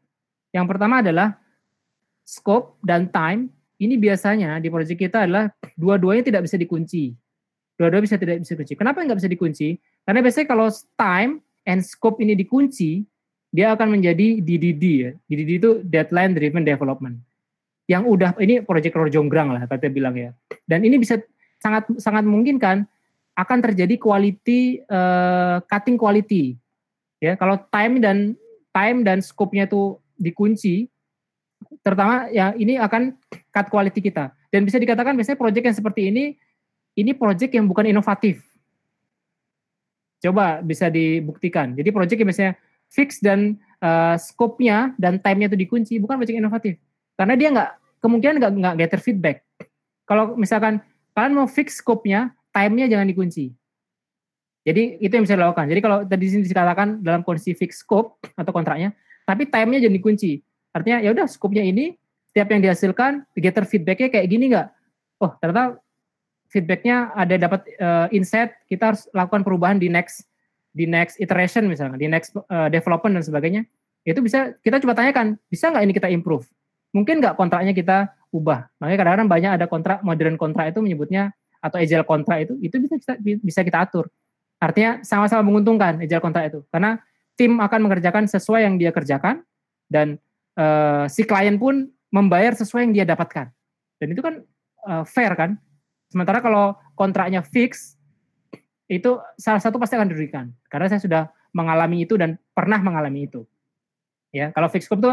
Yang pertama adalah scope dan time. Ini biasanya di proyek kita adalah dua-duanya tidak bisa dikunci. Dua-duanya bisa tidak bisa dikunci. Kenapa nggak bisa dikunci? Karena biasanya kalau time and scope ini dikunci, dia akan menjadi DDD ya. DDD itu deadline driven development. Yang udah ini proyek Rojonggrang lah kata bilang ya. Dan ini bisa sangat sangat mungkin kan akan terjadi quality uh, cutting quality. Ya, kalau time dan time dan scope-nya itu dikunci, terutama ya ini akan cut quality kita. Dan bisa dikatakan biasanya project yang seperti ini, ini project yang bukan inovatif. Coba bisa dibuktikan. Jadi project yang biasanya fix dan uh, scope-nya dan time-nya itu dikunci, bukan project inovatif. Karena dia nggak, kemungkinan nggak nggak gather feedback. Kalau misalkan kalian mau fix scope-nya, time-nya jangan dikunci. Jadi itu yang bisa dilakukan. Jadi kalau tadi sini dikatakan dalam kondisi fixed scope atau kontraknya, tapi time-nya jadi kunci. Artinya ya udah scope-nya ini, setiap yang dihasilkan, gather feedback-nya kayak gini nggak? Oh ternyata feedback-nya ada dapat uh, insight, kita harus lakukan perubahan di next di next iteration misalnya, di next uh, development dan sebagainya. Itu bisa kita coba tanyakan, bisa nggak ini kita improve? Mungkin nggak kontraknya kita ubah. Makanya kadang-kadang banyak ada kontrak modern kontrak itu menyebutnya atau agile kontrak itu, itu bisa kita, bisa kita atur Artinya sama-sama menguntungkan agile kontrak itu. Karena tim akan mengerjakan sesuai yang dia kerjakan dan uh, si klien pun membayar sesuai yang dia dapatkan. Dan itu kan uh, fair kan? Sementara kalau kontraknya fix, itu salah satu pasti akan dirugikan. Karena saya sudah mengalami itu dan pernah mengalami itu. Ya, kalau fix scope itu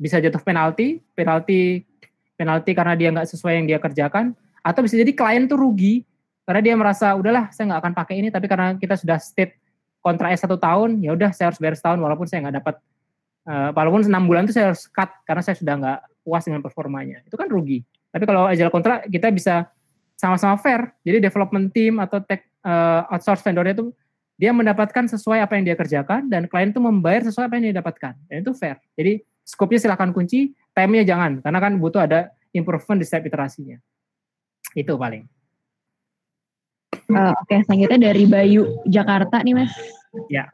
bisa jatuh penalti, penalti penalti karena dia nggak sesuai yang dia kerjakan, atau bisa jadi klien tuh rugi karena dia merasa udahlah saya nggak akan pakai ini, tapi karena kita sudah state kontraknya satu tahun, ya udah saya harus bayar setahun walaupun saya nggak dapat, uh, walaupun enam bulan itu saya harus cut karena saya sudah nggak puas dengan performanya, itu kan rugi. Tapi kalau agile kontrak kita bisa sama-sama fair, jadi development team atau tech uh, outsource vendornya itu dia mendapatkan sesuai apa yang dia kerjakan dan klien itu membayar sesuai apa yang dia dapatkan dan itu fair. Jadi skopnya silahkan kunci, time-nya jangan, karena kan butuh ada improvement di setiap iterasinya. Itu paling. Uh, Oke, okay, selanjutnya dari Bayu Jakarta nih Mas. Ya.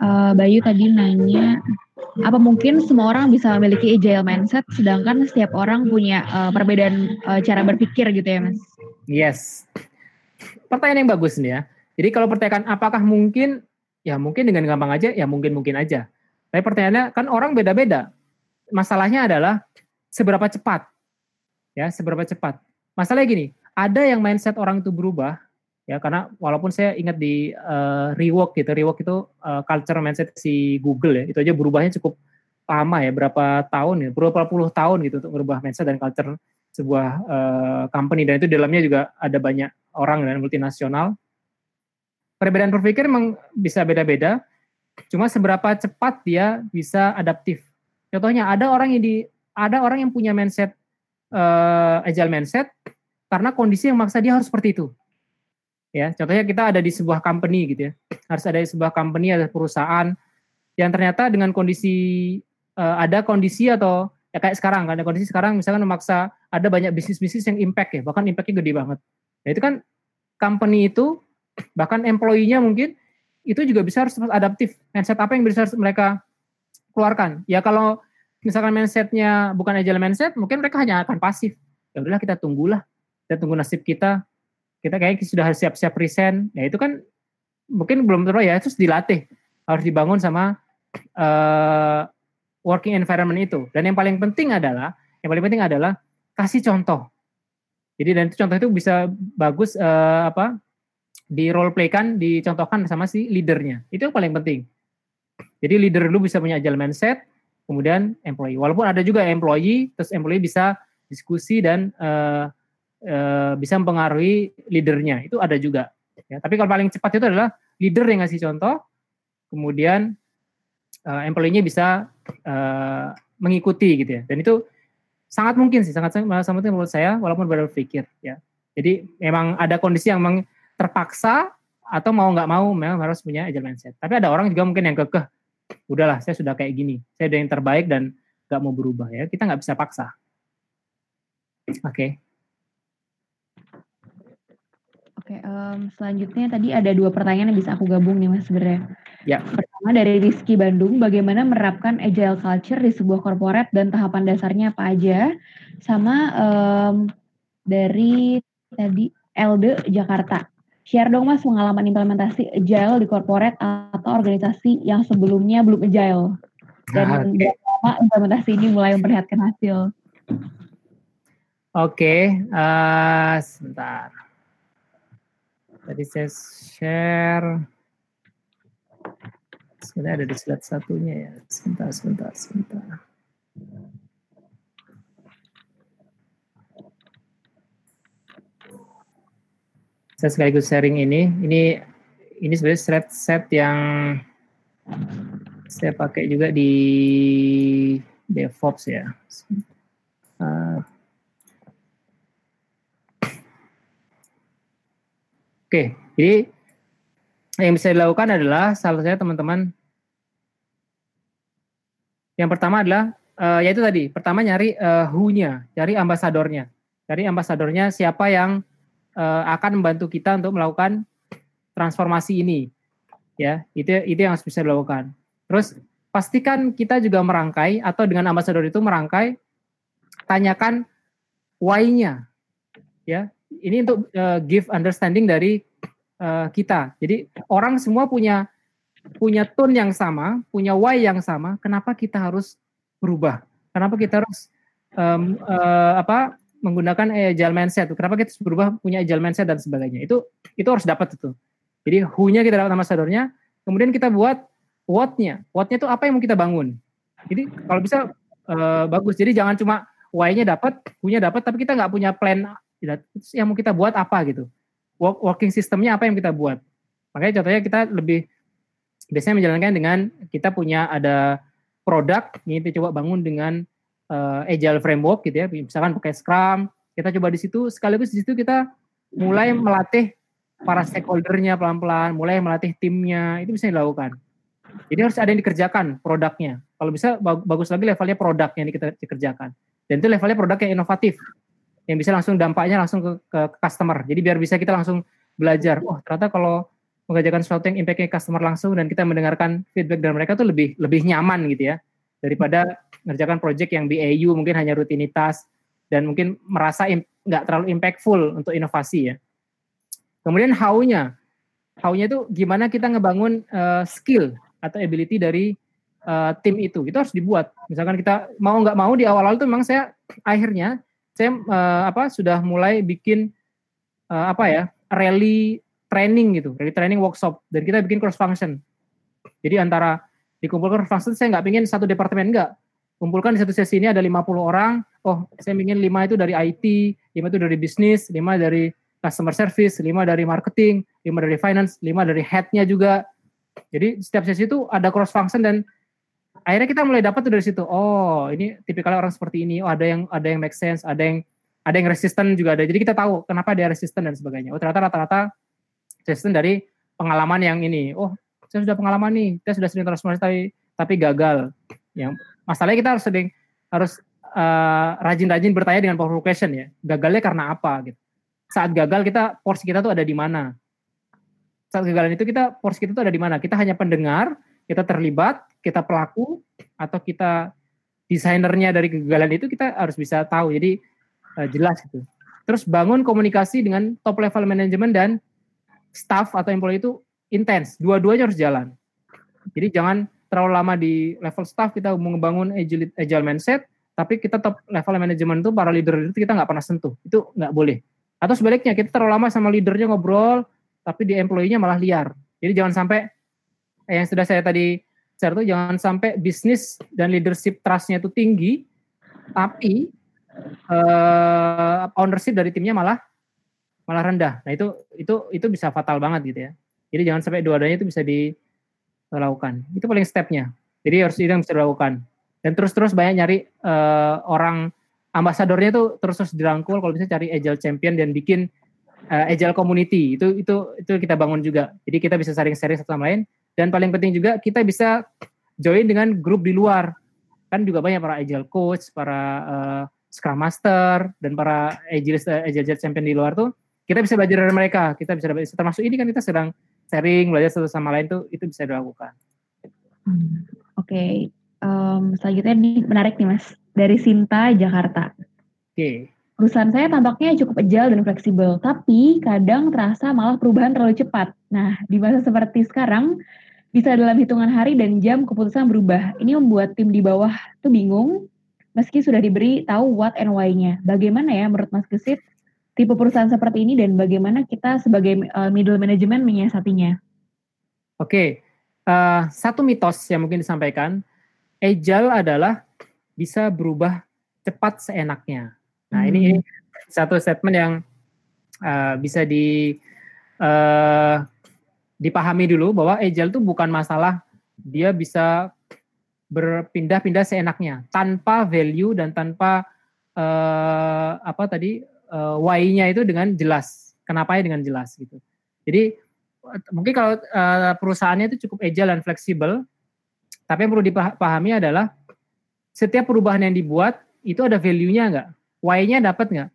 Uh, Bayu tadi nanya, apa mungkin semua orang bisa memiliki agile mindset, sedangkan setiap orang punya uh, perbedaan uh, cara berpikir gitu ya Mas? Yes. Pertanyaan yang bagus nih ya. Jadi kalau pertanyaan apakah mungkin, ya mungkin dengan gampang aja, ya mungkin-mungkin aja. Tapi pertanyaannya kan orang beda-beda masalahnya adalah seberapa cepat. Ya, seberapa cepat. Masalahnya gini, ada yang mindset orang itu berubah ya karena walaupun saya ingat di uh, rework gitu, rework itu uh, culture mindset si Google ya, itu aja berubahnya cukup lama ya, berapa tahun ya, berapa puluh tahun gitu untuk merubah mindset dan culture sebuah uh, company dan itu dalamnya juga ada banyak orang dan multinasional. Perbedaan berpikir memang bisa beda-beda, cuma seberapa cepat dia bisa adaptif Contohnya ada orang yang di ada orang yang punya mindset uh, agile mindset karena kondisi yang maksa dia harus seperti itu. Ya, contohnya kita ada di sebuah company gitu ya. Harus ada di sebuah company ada perusahaan yang ternyata dengan kondisi uh, ada kondisi atau ya kayak sekarang kan ada kondisi sekarang misalkan memaksa ada banyak bisnis-bisnis yang impact ya, bahkan impactnya gede banget. Nah, itu kan company itu bahkan employee-nya mungkin itu juga bisa harus adaptif. Mindset apa yang bisa mereka keluarkan. Ya kalau misalkan mindsetnya bukan agile mindset, mungkin mereka hanya akan pasif. Ya udahlah kita tunggulah, kita tunggu nasib kita. Kita kayak sudah siap-siap resign. Ya itu kan mungkin belum terlalu ya, itu dilatih. Harus dibangun sama uh, working environment itu. Dan yang paling penting adalah, yang paling penting adalah kasih contoh. Jadi dan itu contoh itu bisa bagus uh, apa di role play kan, dicontohkan sama si leadernya. Itu yang paling penting. Jadi leader dulu bisa punya agile mindset, kemudian employee. Walaupun ada juga employee, terus employee bisa diskusi dan uh, uh, bisa mempengaruhi leadernya. Itu ada juga. Ya, tapi kalau paling cepat itu adalah leader yang ngasih contoh, kemudian uh, employee-nya bisa uh, mengikuti gitu ya. Dan itu sangat mungkin sih, sangat sangat mungkin menurut saya, walaupun berpikir ya. Jadi memang ada kondisi yang memang terpaksa atau mau nggak mau memang harus punya agile mindset. Tapi ada orang juga mungkin yang kekeh, udahlah saya sudah kayak gini, saya udah yang terbaik dan nggak mau berubah ya. Kita nggak bisa paksa. Oke. Okay. Oke, um, selanjutnya tadi ada dua pertanyaan yang bisa aku gabung nih mas sebenarnya. Ya. Pertama dari Rizky Bandung, bagaimana menerapkan agile culture di sebuah korporat dan tahapan dasarnya apa aja? Sama um, dari tadi Elde Jakarta. Share dong Mas pengalaman implementasi agile di corporate atau organisasi yang sebelumnya belum agile. Dan ah, okay. lama implementasi ini mulai memperlihatkan hasil. Oke, okay, uh, eh, sebentar. Tadi saya share. Sebenarnya ada di slide satunya ya. Sebentar, sebentar, sebentar. Saya sekaligus sharing ini. Ini ini sebenarnya set set yang saya pakai juga di DevOps ya. Uh, Oke, jadi yang bisa dilakukan adalah salah satunya teman-teman. Yang pertama adalah uh, yaitu tadi, pertama nyari uh, who-nya, cari ambasadornya. Cari ambasadornya siapa yang uh, akan membantu kita untuk melakukan transformasi ini. Ya, itu itu yang harus bisa dilakukan. Terus pastikan kita juga merangkai atau dengan ambasador itu merangkai tanyakan why-nya. Ya, ini untuk uh, give understanding dari uh, kita. Jadi orang semua punya punya tone yang sama, punya why yang sama. Kenapa kita harus berubah? Kenapa kita harus um, uh, apa menggunakan agile mindset. Kenapa kita berubah punya agile mindset dan sebagainya. Itu itu harus dapat itu. Jadi who-nya kita dapat ambassador-nya, kemudian kita buat what-nya. What-nya itu apa yang mau kita bangun. Jadi kalau bisa uh, bagus. Jadi jangan cuma why-nya dapat, who-nya dapat, tapi kita nggak punya plan yang mau kita buat apa gitu. Working systemnya apa yang kita buat. Makanya contohnya kita lebih biasanya menjalankan dengan kita punya ada produk, ini kita coba bangun dengan uh, agile framework gitu ya, misalkan pakai Scrum, kita coba di situ sekaligus di situ kita mulai melatih para stakeholdernya pelan-pelan, mulai melatih timnya, itu bisa dilakukan. Jadi harus ada yang dikerjakan produknya. Kalau bisa bagus lagi levelnya produknya yang kita dikerjakan. Dan itu levelnya produk yang inovatif, yang bisa langsung dampaknya langsung ke, ke customer. Jadi biar bisa kita langsung belajar. Oh ternyata kalau mengerjakan sesuatu yang impactnya customer langsung dan kita mendengarkan feedback dari mereka tuh lebih lebih nyaman gitu ya daripada mengerjakan project yang BAU mungkin hanya rutinitas dan mungkin merasa nggak terlalu impactful untuk inovasi ya. Kemudian how-nya, how-nya itu gimana kita ngebangun uh, skill atau ability dari uh, tim itu, itu harus dibuat. Misalkan kita mau nggak mau di awal-awal itu memang saya akhirnya saya uh, apa sudah mulai bikin uh, apa ya rally training gitu, rally training workshop dan kita bikin cross function. Jadi antara dikumpulkan cross function saya nggak pingin satu departemen enggak, kumpulkan di satu sesi ini ada 50 orang, oh saya ingin lima itu dari IT, lima itu dari bisnis, lima dari customer service, lima dari marketing, lima dari finance, lima dari headnya juga. Jadi setiap sesi itu ada cross function dan akhirnya kita mulai dapat tuh dari situ. Oh, ini tipikal orang seperti ini. Oh, ada yang ada yang make sense, ada yang ada yang resisten juga ada. Jadi kita tahu kenapa dia resisten dan sebagainya. Oh, ternyata rata-rata resisten dari pengalaman yang ini. Oh, saya sudah pengalaman nih, saya sudah sering transformasi tapi, tapi gagal. Yang masalahnya kita harus sering harus uh, rajin-rajin bertanya dengan powerful question ya. Gagalnya karena apa gitu saat gagal kita porsi kita tuh ada di mana. Saat kegagalan itu kita porsi kita tuh ada di mana. Kita hanya pendengar, kita terlibat, kita pelaku atau kita desainernya dari kegagalan itu kita harus bisa tahu. Jadi uh, jelas itu. Terus bangun komunikasi dengan top level manajemen dan staff atau employee itu intens. Dua-duanya harus jalan. Jadi jangan terlalu lama di level staff kita mau ngebangun agile, agile mindset, tapi kita top level manajemen itu para leader itu kita nggak pernah sentuh. Itu nggak boleh. Atau sebaliknya, kita terlalu lama sama leadernya ngobrol, tapi di employee-nya malah liar. Jadi jangan sampai, eh, yang sudah saya tadi share itu, jangan sampai bisnis dan leadership trust-nya itu tinggi, tapi uh, ownership dari timnya malah malah rendah. Nah itu itu itu bisa fatal banget gitu ya. Jadi jangan sampai dua-duanya itu bisa dilakukan. Itu paling stepnya. Jadi harus itu yang bisa dilakukan. Dan terus-terus banyak nyari uh, orang ambasadornya tuh terus terus dirangkul kalau bisa cari agile champion dan bikin uh, agile community itu itu itu kita bangun juga jadi kita bisa sharing-sharing satu sama lain dan paling penting juga kita bisa join dengan grup di luar kan juga banyak para agile coach para uh, scrum master dan para agile agile champion di luar tuh kita bisa belajar dari mereka kita bisa termasuk ini kan kita sedang sharing belajar satu sama lain tuh itu bisa dilakukan hmm, oke okay. um, selanjutnya ini menarik nih mas dari Sinta, Jakarta. Oke. Okay. Perusahaan saya tampaknya cukup agile dan fleksibel, tapi kadang terasa malah perubahan terlalu cepat. Nah, di masa seperti sekarang, bisa dalam hitungan hari dan jam keputusan berubah. Ini membuat tim di bawah tuh bingung, meski sudah diberi tahu what and why-nya. Bagaimana ya menurut Mas Gesit, tipe perusahaan seperti ini dan bagaimana kita sebagai uh, middle management menyiasatinya? Oke, okay. uh, satu mitos yang mungkin disampaikan, agile adalah bisa berubah cepat seenaknya. Nah, hmm. ini, ini satu statement yang uh, bisa di uh, dipahami dulu bahwa agile itu bukan masalah dia bisa berpindah-pindah seenaknya tanpa value dan tanpa uh, apa tadi uh, why-nya itu dengan jelas. Kenapa ya dengan jelas gitu. Jadi mungkin kalau uh, perusahaannya itu cukup agile dan fleksibel, tapi yang perlu dipahami adalah setiap perubahan yang dibuat itu ada value-nya nggak? Why-nya dapat nggak?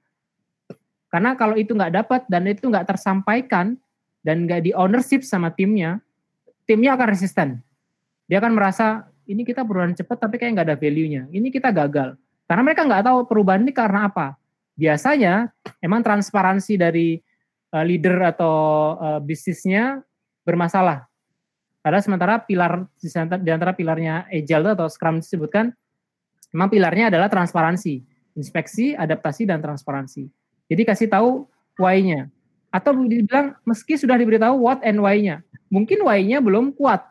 Karena kalau itu nggak dapat dan itu nggak tersampaikan dan nggak di ownership sama timnya, timnya akan resisten. Dia akan merasa ini kita perubahan cepat tapi kayak nggak ada value-nya. Ini kita gagal. Karena mereka nggak tahu perubahan ini karena apa. Biasanya emang transparansi dari uh, leader atau uh, bisnisnya bermasalah. Karena sementara pilar di antara pilarnya agile atau scrum disebutkan memang pilarnya adalah transparansi. inspeksi, adaptasi, dan transparansi. Jadi kasih tahu why-nya. Atau dibilang meski sudah diberitahu what and why-nya. Mungkin why-nya belum kuat.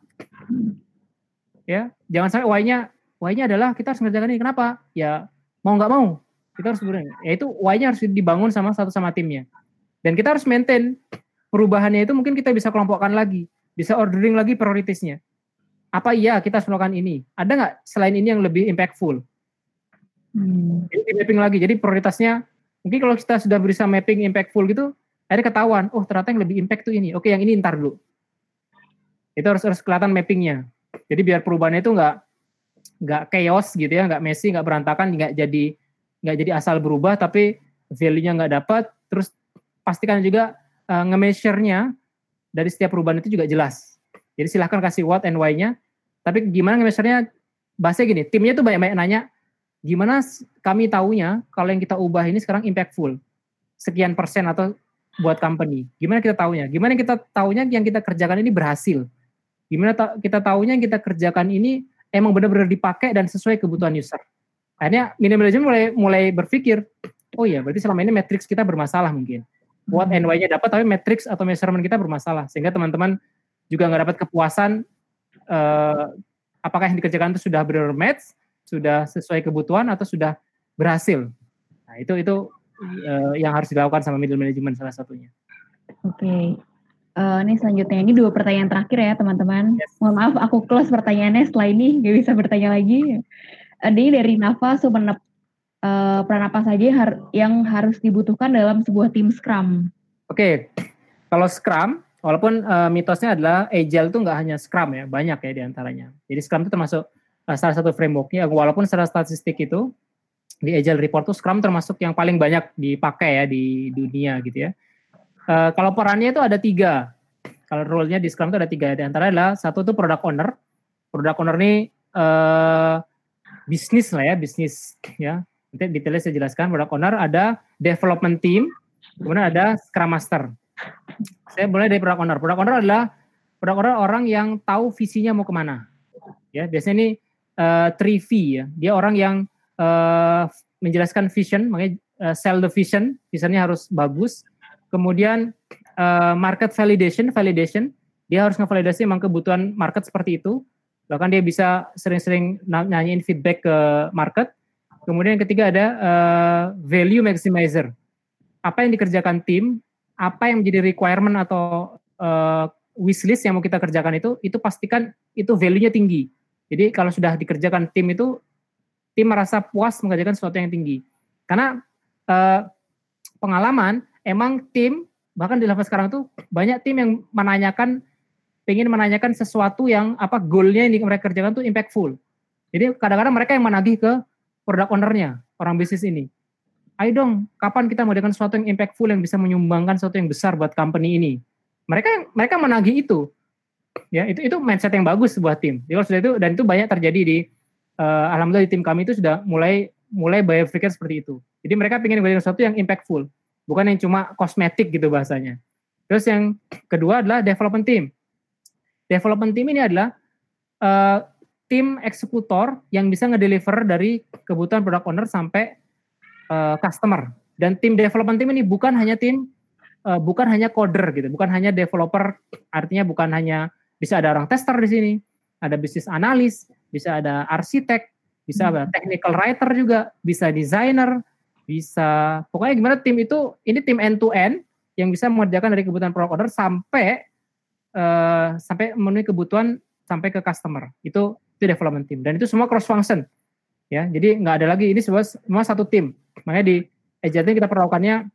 Ya, jangan sampai why-nya why-nya adalah kita harus mengerjakan ini. Kenapa? Ya mau nggak mau kita harus berani. Ya itu why-nya harus dibangun sama satu sama timnya. Dan kita harus maintain perubahannya itu mungkin kita bisa kelompokkan lagi, bisa ordering lagi prioritasnya. Apa iya kita harus melakukan ini? Ada nggak selain ini yang lebih impactful? Hmm. Jadi mapping lagi. Jadi prioritasnya mungkin kalau kita sudah bisa mapping impactful gitu, akhirnya ketahuan, oh ternyata yang lebih impact tuh ini. Oke, yang ini ntar dulu. Itu harus harus kelihatan mappingnya. Jadi biar perubahannya itu nggak nggak chaos gitu ya, nggak messy, nggak berantakan, nggak jadi nggak jadi asal berubah, tapi value-nya nggak dapat. Terus pastikan juga uh, nge-measure-nya dari setiap perubahan itu juga jelas. Jadi silahkan kasih what and why-nya. Tapi gimana nge-measure-nya? Bahasanya gini, timnya tuh banyak-banyak nanya, gimana kami tahunya kalau yang kita ubah ini sekarang impactful? Sekian persen atau buat company. Gimana kita tahunya? Gimana kita tahunya yang kita kerjakan ini berhasil? Gimana ta kita tahunya yang kita kerjakan ini emang benar-benar dipakai dan sesuai kebutuhan user? Akhirnya manajemen mulai mulai berpikir, oh iya berarti selama ini matrix kita bermasalah mungkin. What and why-nya dapat tapi matrix atau measurement kita bermasalah sehingga teman-teman juga nggak dapat kepuasan uh, apakah yang dikerjakan itu sudah benar match, sudah sesuai kebutuhan atau sudah berhasil. Nah, itu itu uh, yang harus dilakukan sama middle management salah satunya. Oke. Okay. Uh, eh, ini selanjutnya ini dua pertanyaan terakhir ya teman-teman. Yes. Mohon maaf aku close pertanyaannya setelah ini nggak bisa bertanya lagi. Ini dari Nafa Sumenep. Uh, peran apa saja har yang harus dibutuhkan dalam sebuah tim Scrum? Oke, okay. kalau Scrum, walaupun uh, mitosnya adalah Agile itu nggak hanya Scrum ya, banyak ya di antaranya. Jadi Scrum itu termasuk uh, salah satu frameworknya, walaupun secara statistik itu di Agile Report tuh Scrum termasuk yang paling banyak dipakai ya di dunia gitu ya. Uh, kalau perannya itu ada tiga. Kalau role-nya di Scrum itu ada tiga. Di antara adalah satu itu product owner. Product owner ini uh, bisnis lah ya, bisnis ya. Nanti detailnya saya jelaskan. Product owner ada development team, kemudian ada Scrum Master. Saya mulai dari product owner. Product owner adalah product owner orang yang tahu visinya mau ke mana. Ya, biasanya ini uh, 3V ya. Dia orang yang uh, menjelaskan vision, makanya uh, sell the vision, visionnya harus bagus. Kemudian uh, market validation, validation, dia harus ngevalidasi memang kebutuhan market seperti itu. Bahkan dia bisa sering-sering nanyain feedback ke market. Kemudian yang ketiga ada uh, value maximizer. Apa yang dikerjakan tim, apa yang menjadi requirement atau uh, wishlist yang mau kita kerjakan itu, itu pastikan itu value-nya tinggi. Jadi kalau sudah dikerjakan tim itu tim merasa puas mengerjakan sesuatu yang tinggi. Karena uh, pengalaman emang tim bahkan di level sekarang tuh banyak tim yang menanyakan pengen menanyakan sesuatu yang apa goalnya yang mereka kerjakan tuh impactful. Jadi kadang-kadang mereka yang menagih ke product ownernya orang bisnis ini. Ayo dong, kapan kita dengan sesuatu yang impactful yang bisa menyumbangkan sesuatu yang besar buat company ini? Mereka mereka menagih itu. Ya, itu itu mindset yang bagus buat tim. Jadi sudah itu dan itu banyak terjadi di uh, alhamdulillah di tim kami itu sudah mulai mulai berpikir seperti itu. Jadi mereka ingin menjadi sesuatu yang impactful, bukan yang cuma kosmetik gitu bahasanya. Terus yang kedua adalah development team. Development team ini adalah uh, tim eksekutor yang bisa ngedeliver dari kebutuhan product owner sampai uh, customer. Dan tim development team ini bukan hanya tim, uh, bukan hanya coder gitu, bukan hanya developer, artinya bukan hanya bisa ada orang tester di sini, ada bisnis analis, bisa ada arsitek, bisa ada hmm. technical writer juga, bisa designer, bisa pokoknya gimana tim itu ini tim end to end yang bisa mengerjakan dari kebutuhan product order sampai uh, sampai memenuhi kebutuhan sampai ke customer. Itu itu development team dan itu semua cross function. Ya, jadi nggak ada lagi ini semua semua satu tim. Makanya di Agile kita perlakukannya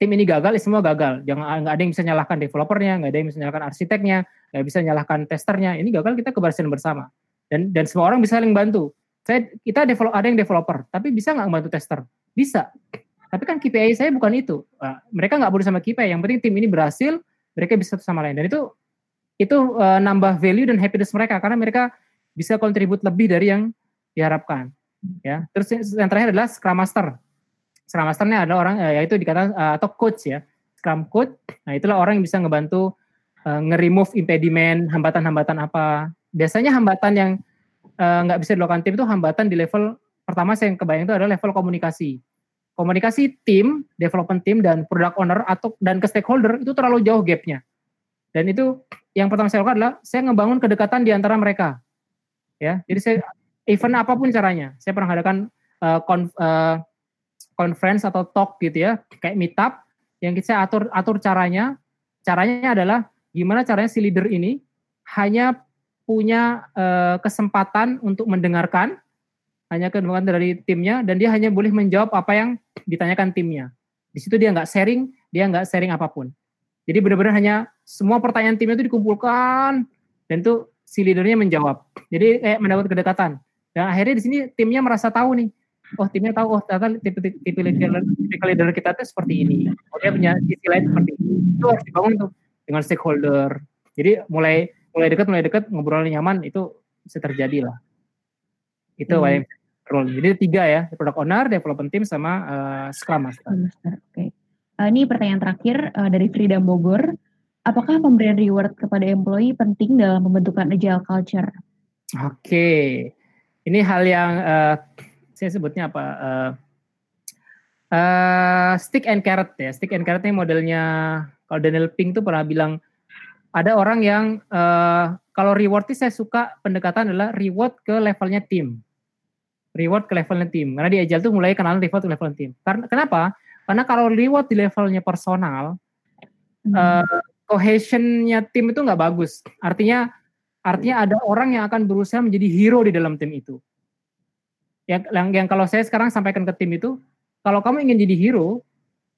tim ini gagal, ya semua gagal. Jangan nggak ada yang bisa nyalahkan developernya, nggak ada yang bisa nyalahkan arsiteknya, nggak bisa nyalahkan testernya. Ini gagal kita keberhasilan bersama dan dan semua orang bisa saling bantu. Saya kita develop ada yang developer, tapi bisa nggak membantu tester? Bisa. Tapi kan KPI saya bukan itu. Nah, mereka nggak boleh sama KPI. Yang penting tim ini berhasil, mereka bisa satu sama lain. Dan itu itu uh, nambah value dan happiness mereka karena mereka bisa kontribut lebih dari yang diharapkan. Ya. Terus yang terakhir adalah Scrum Master. Scrum Masternya adalah orang uh, yaitu dikatakan uh, atau coach ya. Scrum coach. Nah, itulah orang yang bisa ngebantu uh, nge-remove impediment, hambatan-hambatan apa biasanya hambatan yang nggak uh, bisa dilakukan tim itu hambatan di level pertama saya yang kebayang itu adalah level komunikasi. Komunikasi tim, development team dan product owner atau dan ke stakeholder itu terlalu jauh gapnya. Dan itu yang pertama saya lakukan adalah saya ngebangun kedekatan di antara mereka. Ya, jadi saya event apa pun caranya, saya pernah adakan uh, konf, uh, conference atau talk gitu ya, kayak meetup yang kita atur atur caranya. Caranya adalah gimana caranya si leader ini hanya punya uh, kesempatan untuk mendengarkan hanya kedua dari timnya dan dia hanya boleh menjawab apa yang ditanyakan timnya. Di situ dia nggak sharing, dia nggak sharing apa pun. Jadi benar-benar hanya semua pertanyaan timnya itu dikumpulkan dan itu si leadernya menjawab. Jadi kayak mendapat kedekatan. Dan akhirnya di sini timnya merasa tahu nih, oh timnya tahu oh ternyata tipe tipe leader, tipe leader kita tuh seperti ini. Oh dia punya sisi lain seperti ini. Itu harus dibangun tuh dengan stakeholder. Jadi mulai mulai dekat mulai dekat ngobrol nyaman itu bisa terjadi lah. Itu hmm role. Jadi tiga ya, product owner, development team, sama uh, Scrum Master. Oke. Okay. Uh, ini pertanyaan terakhir uh, dari Frida Bogor. Apakah pemberian reward kepada employee penting dalam pembentukan agile culture? Oke, okay. ini hal yang uh, saya sebutnya apa? Uh, uh, stick and carrot ya. Stick and carrot ini modelnya kalau Daniel Pink tuh pernah bilang ada orang yang uh, kalau reward itu saya suka pendekatan adalah reward ke levelnya tim reward ke levelnya tim. Karena di Agile tuh mulai kenal reward ke level tim. Karena kenapa? Karena kalau reward di levelnya personal, hmm. uh, cohesionnya tim itu nggak bagus. Artinya artinya ada orang yang akan berusaha menjadi hero di dalam tim itu. Yang, yang, yang kalau saya sekarang sampaikan ke tim itu, kalau kamu ingin jadi hero,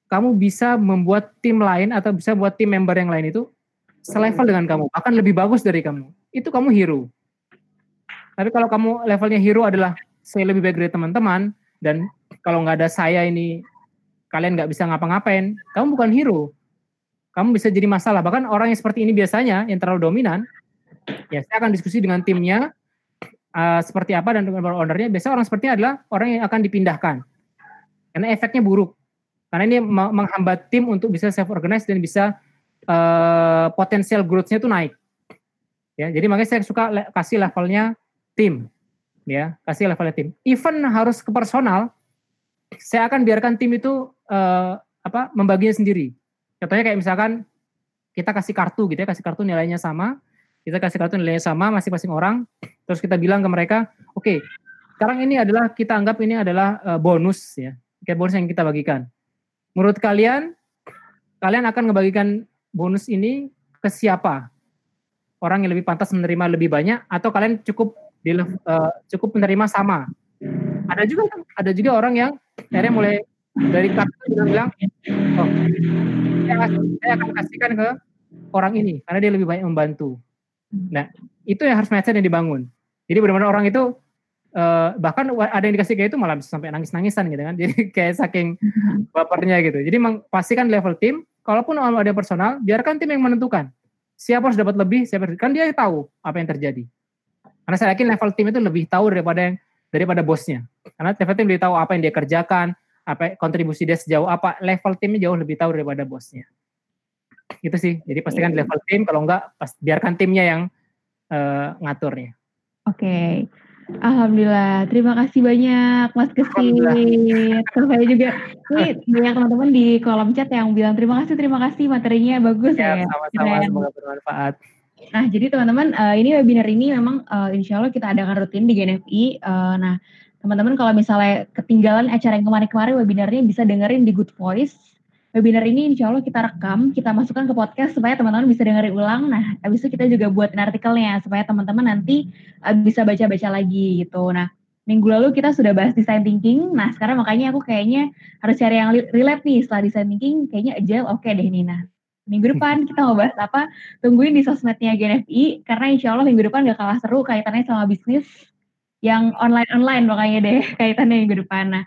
kamu bisa membuat tim lain atau bisa buat tim member yang lain itu selevel dengan kamu, bahkan lebih bagus dari kamu. Itu kamu hero. Tapi kalau kamu levelnya hero adalah saya lebih baik dari teman-teman dan kalau nggak ada saya ini kalian nggak bisa ngapa-ngapain, kamu bukan hero. Kamu bisa jadi masalah. Bahkan orang yang seperti ini biasanya yang terlalu dominan, ya saya akan diskusi dengan timnya uh, seperti apa dan dengan ownernya. Biasanya orang seperti ini adalah orang yang akan dipindahkan karena efeknya buruk. Karena ini menghambat tim untuk bisa self organize dan bisa uh, potensial growth-nya itu naik. Ya, jadi makanya saya suka le kasih levelnya tim ya kasih levelnya tim. Even harus ke personal, saya akan biarkan tim itu uh, apa membaginya sendiri. Contohnya kayak misalkan kita kasih kartu gitu ya, kasih kartu nilainya sama, kita kasih kartu nilainya sama masing-masing orang, terus kita bilang ke mereka, oke, okay, sekarang ini adalah kita anggap ini adalah uh, bonus ya, kayak bonus yang kita bagikan. Menurut kalian, kalian akan ngebagikan bonus ini ke siapa? Orang yang lebih pantas menerima lebih banyak atau kalian cukup di uh, cukup menerima sama. Ada juga ada juga orang yang akhirnya mulai dari kartu bilang bilang, oh saya, saya akan kasihkan ke orang ini karena dia lebih banyak membantu. Nah itu yang harus mindset yang dibangun. Jadi benar-benar orang itu uh, bahkan ada yang dikasih kayak itu malah bisa sampai nangis-nangisan gitu kan. Jadi kayak saking bapernya gitu. Jadi pastikan level tim, kalaupun ada personal, biarkan tim yang menentukan siapa harus dapat lebih, siapa kan dia tahu apa yang terjadi. Karena saya yakin level tim itu lebih tahu daripada yang daripada bosnya. Karena level tim lebih tahu apa yang dia kerjakan, apa kontribusi dia sejauh apa. Level timnya jauh lebih tahu daripada bosnya. Itu sih. Jadi pastikan di level tim, kalau enggak pas, biarkan timnya yang uh, ngaturnya. Oke. Okay. Alhamdulillah, terima kasih banyak Mas Kesit. Terus saya juga, ini banyak teman-teman di kolom chat yang bilang terima kasih, terima kasih materinya bagus ya. ya. Sama-sama, semoga bermanfaat. Nah, jadi teman-teman, uh, ini webinar ini memang uh, insya Allah kita adakan rutin di GNFI. Uh, nah, teman-teman kalau misalnya ketinggalan acara yang kemarin-kemarin webinarnya bisa dengerin di Good Voice. Webinar ini insya Allah kita rekam, kita masukkan ke podcast supaya teman-teman bisa dengerin ulang. Nah, habis itu kita juga buatin artikelnya supaya teman-teman nanti uh, bisa baca-baca lagi gitu. Nah, minggu lalu kita sudah bahas design thinking. Nah, sekarang makanya aku kayaknya harus cari yang relate nih setelah design thinking. Kayaknya agile oke okay deh Nina minggu depan kita mau bahas apa tungguin di sosmednya GNFI karena insya Allah minggu depan gak kalah seru kaitannya sama bisnis yang online online makanya deh kaitannya minggu depan. Nah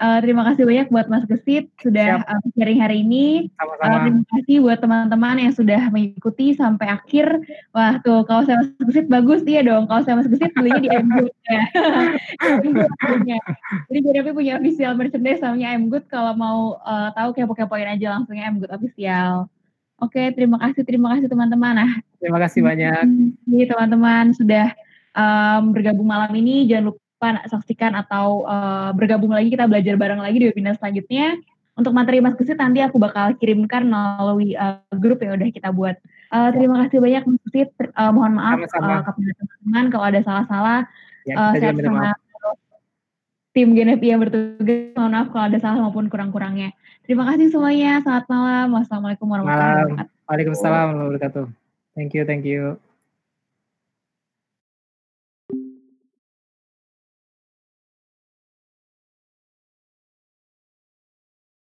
uh, terima kasih banyak buat Mas Gesit sudah uh, sharing hari ini. Sama-sama. Uh, terima kasih buat teman-teman yang sudah mengikuti sampai akhir. Wah tuh kalau saya Mas Gesit bagus. Dia dong kalau saya Mas Gesit belinya di Mgood ya. Jadi GNFI punya official merchandise namanya Mgood kalau mau uh, tahu kepo-kepoin aja langsungnya Mgood official. Oke, terima kasih, terima kasih teman-teman. Nah, terima kasih banyak. Ini teman-teman sudah um, bergabung malam ini. Jangan lupa saksikan atau uh, bergabung lagi kita belajar bareng lagi di webinar selanjutnya. Untuk materi Mas Kusit nanti aku bakal kirimkan melalui uh, grup yang udah kita buat. Uh, terima kasih banyak Mas Kusit. Uh, mohon maaf uh, kepada teman-teman kalau ada salah-salah. Ya, uh, saya sama tim GNFI yang bertugas. Mohon maaf kalau ada salah maupun kurang-kurangnya. Terima kasih semuanya. Selamat malam. Wassalamualaikum warahmatullahi wabarakatuh. Waalaikumsalam warahmatullahi wabarakatuh. Thank you, thank you.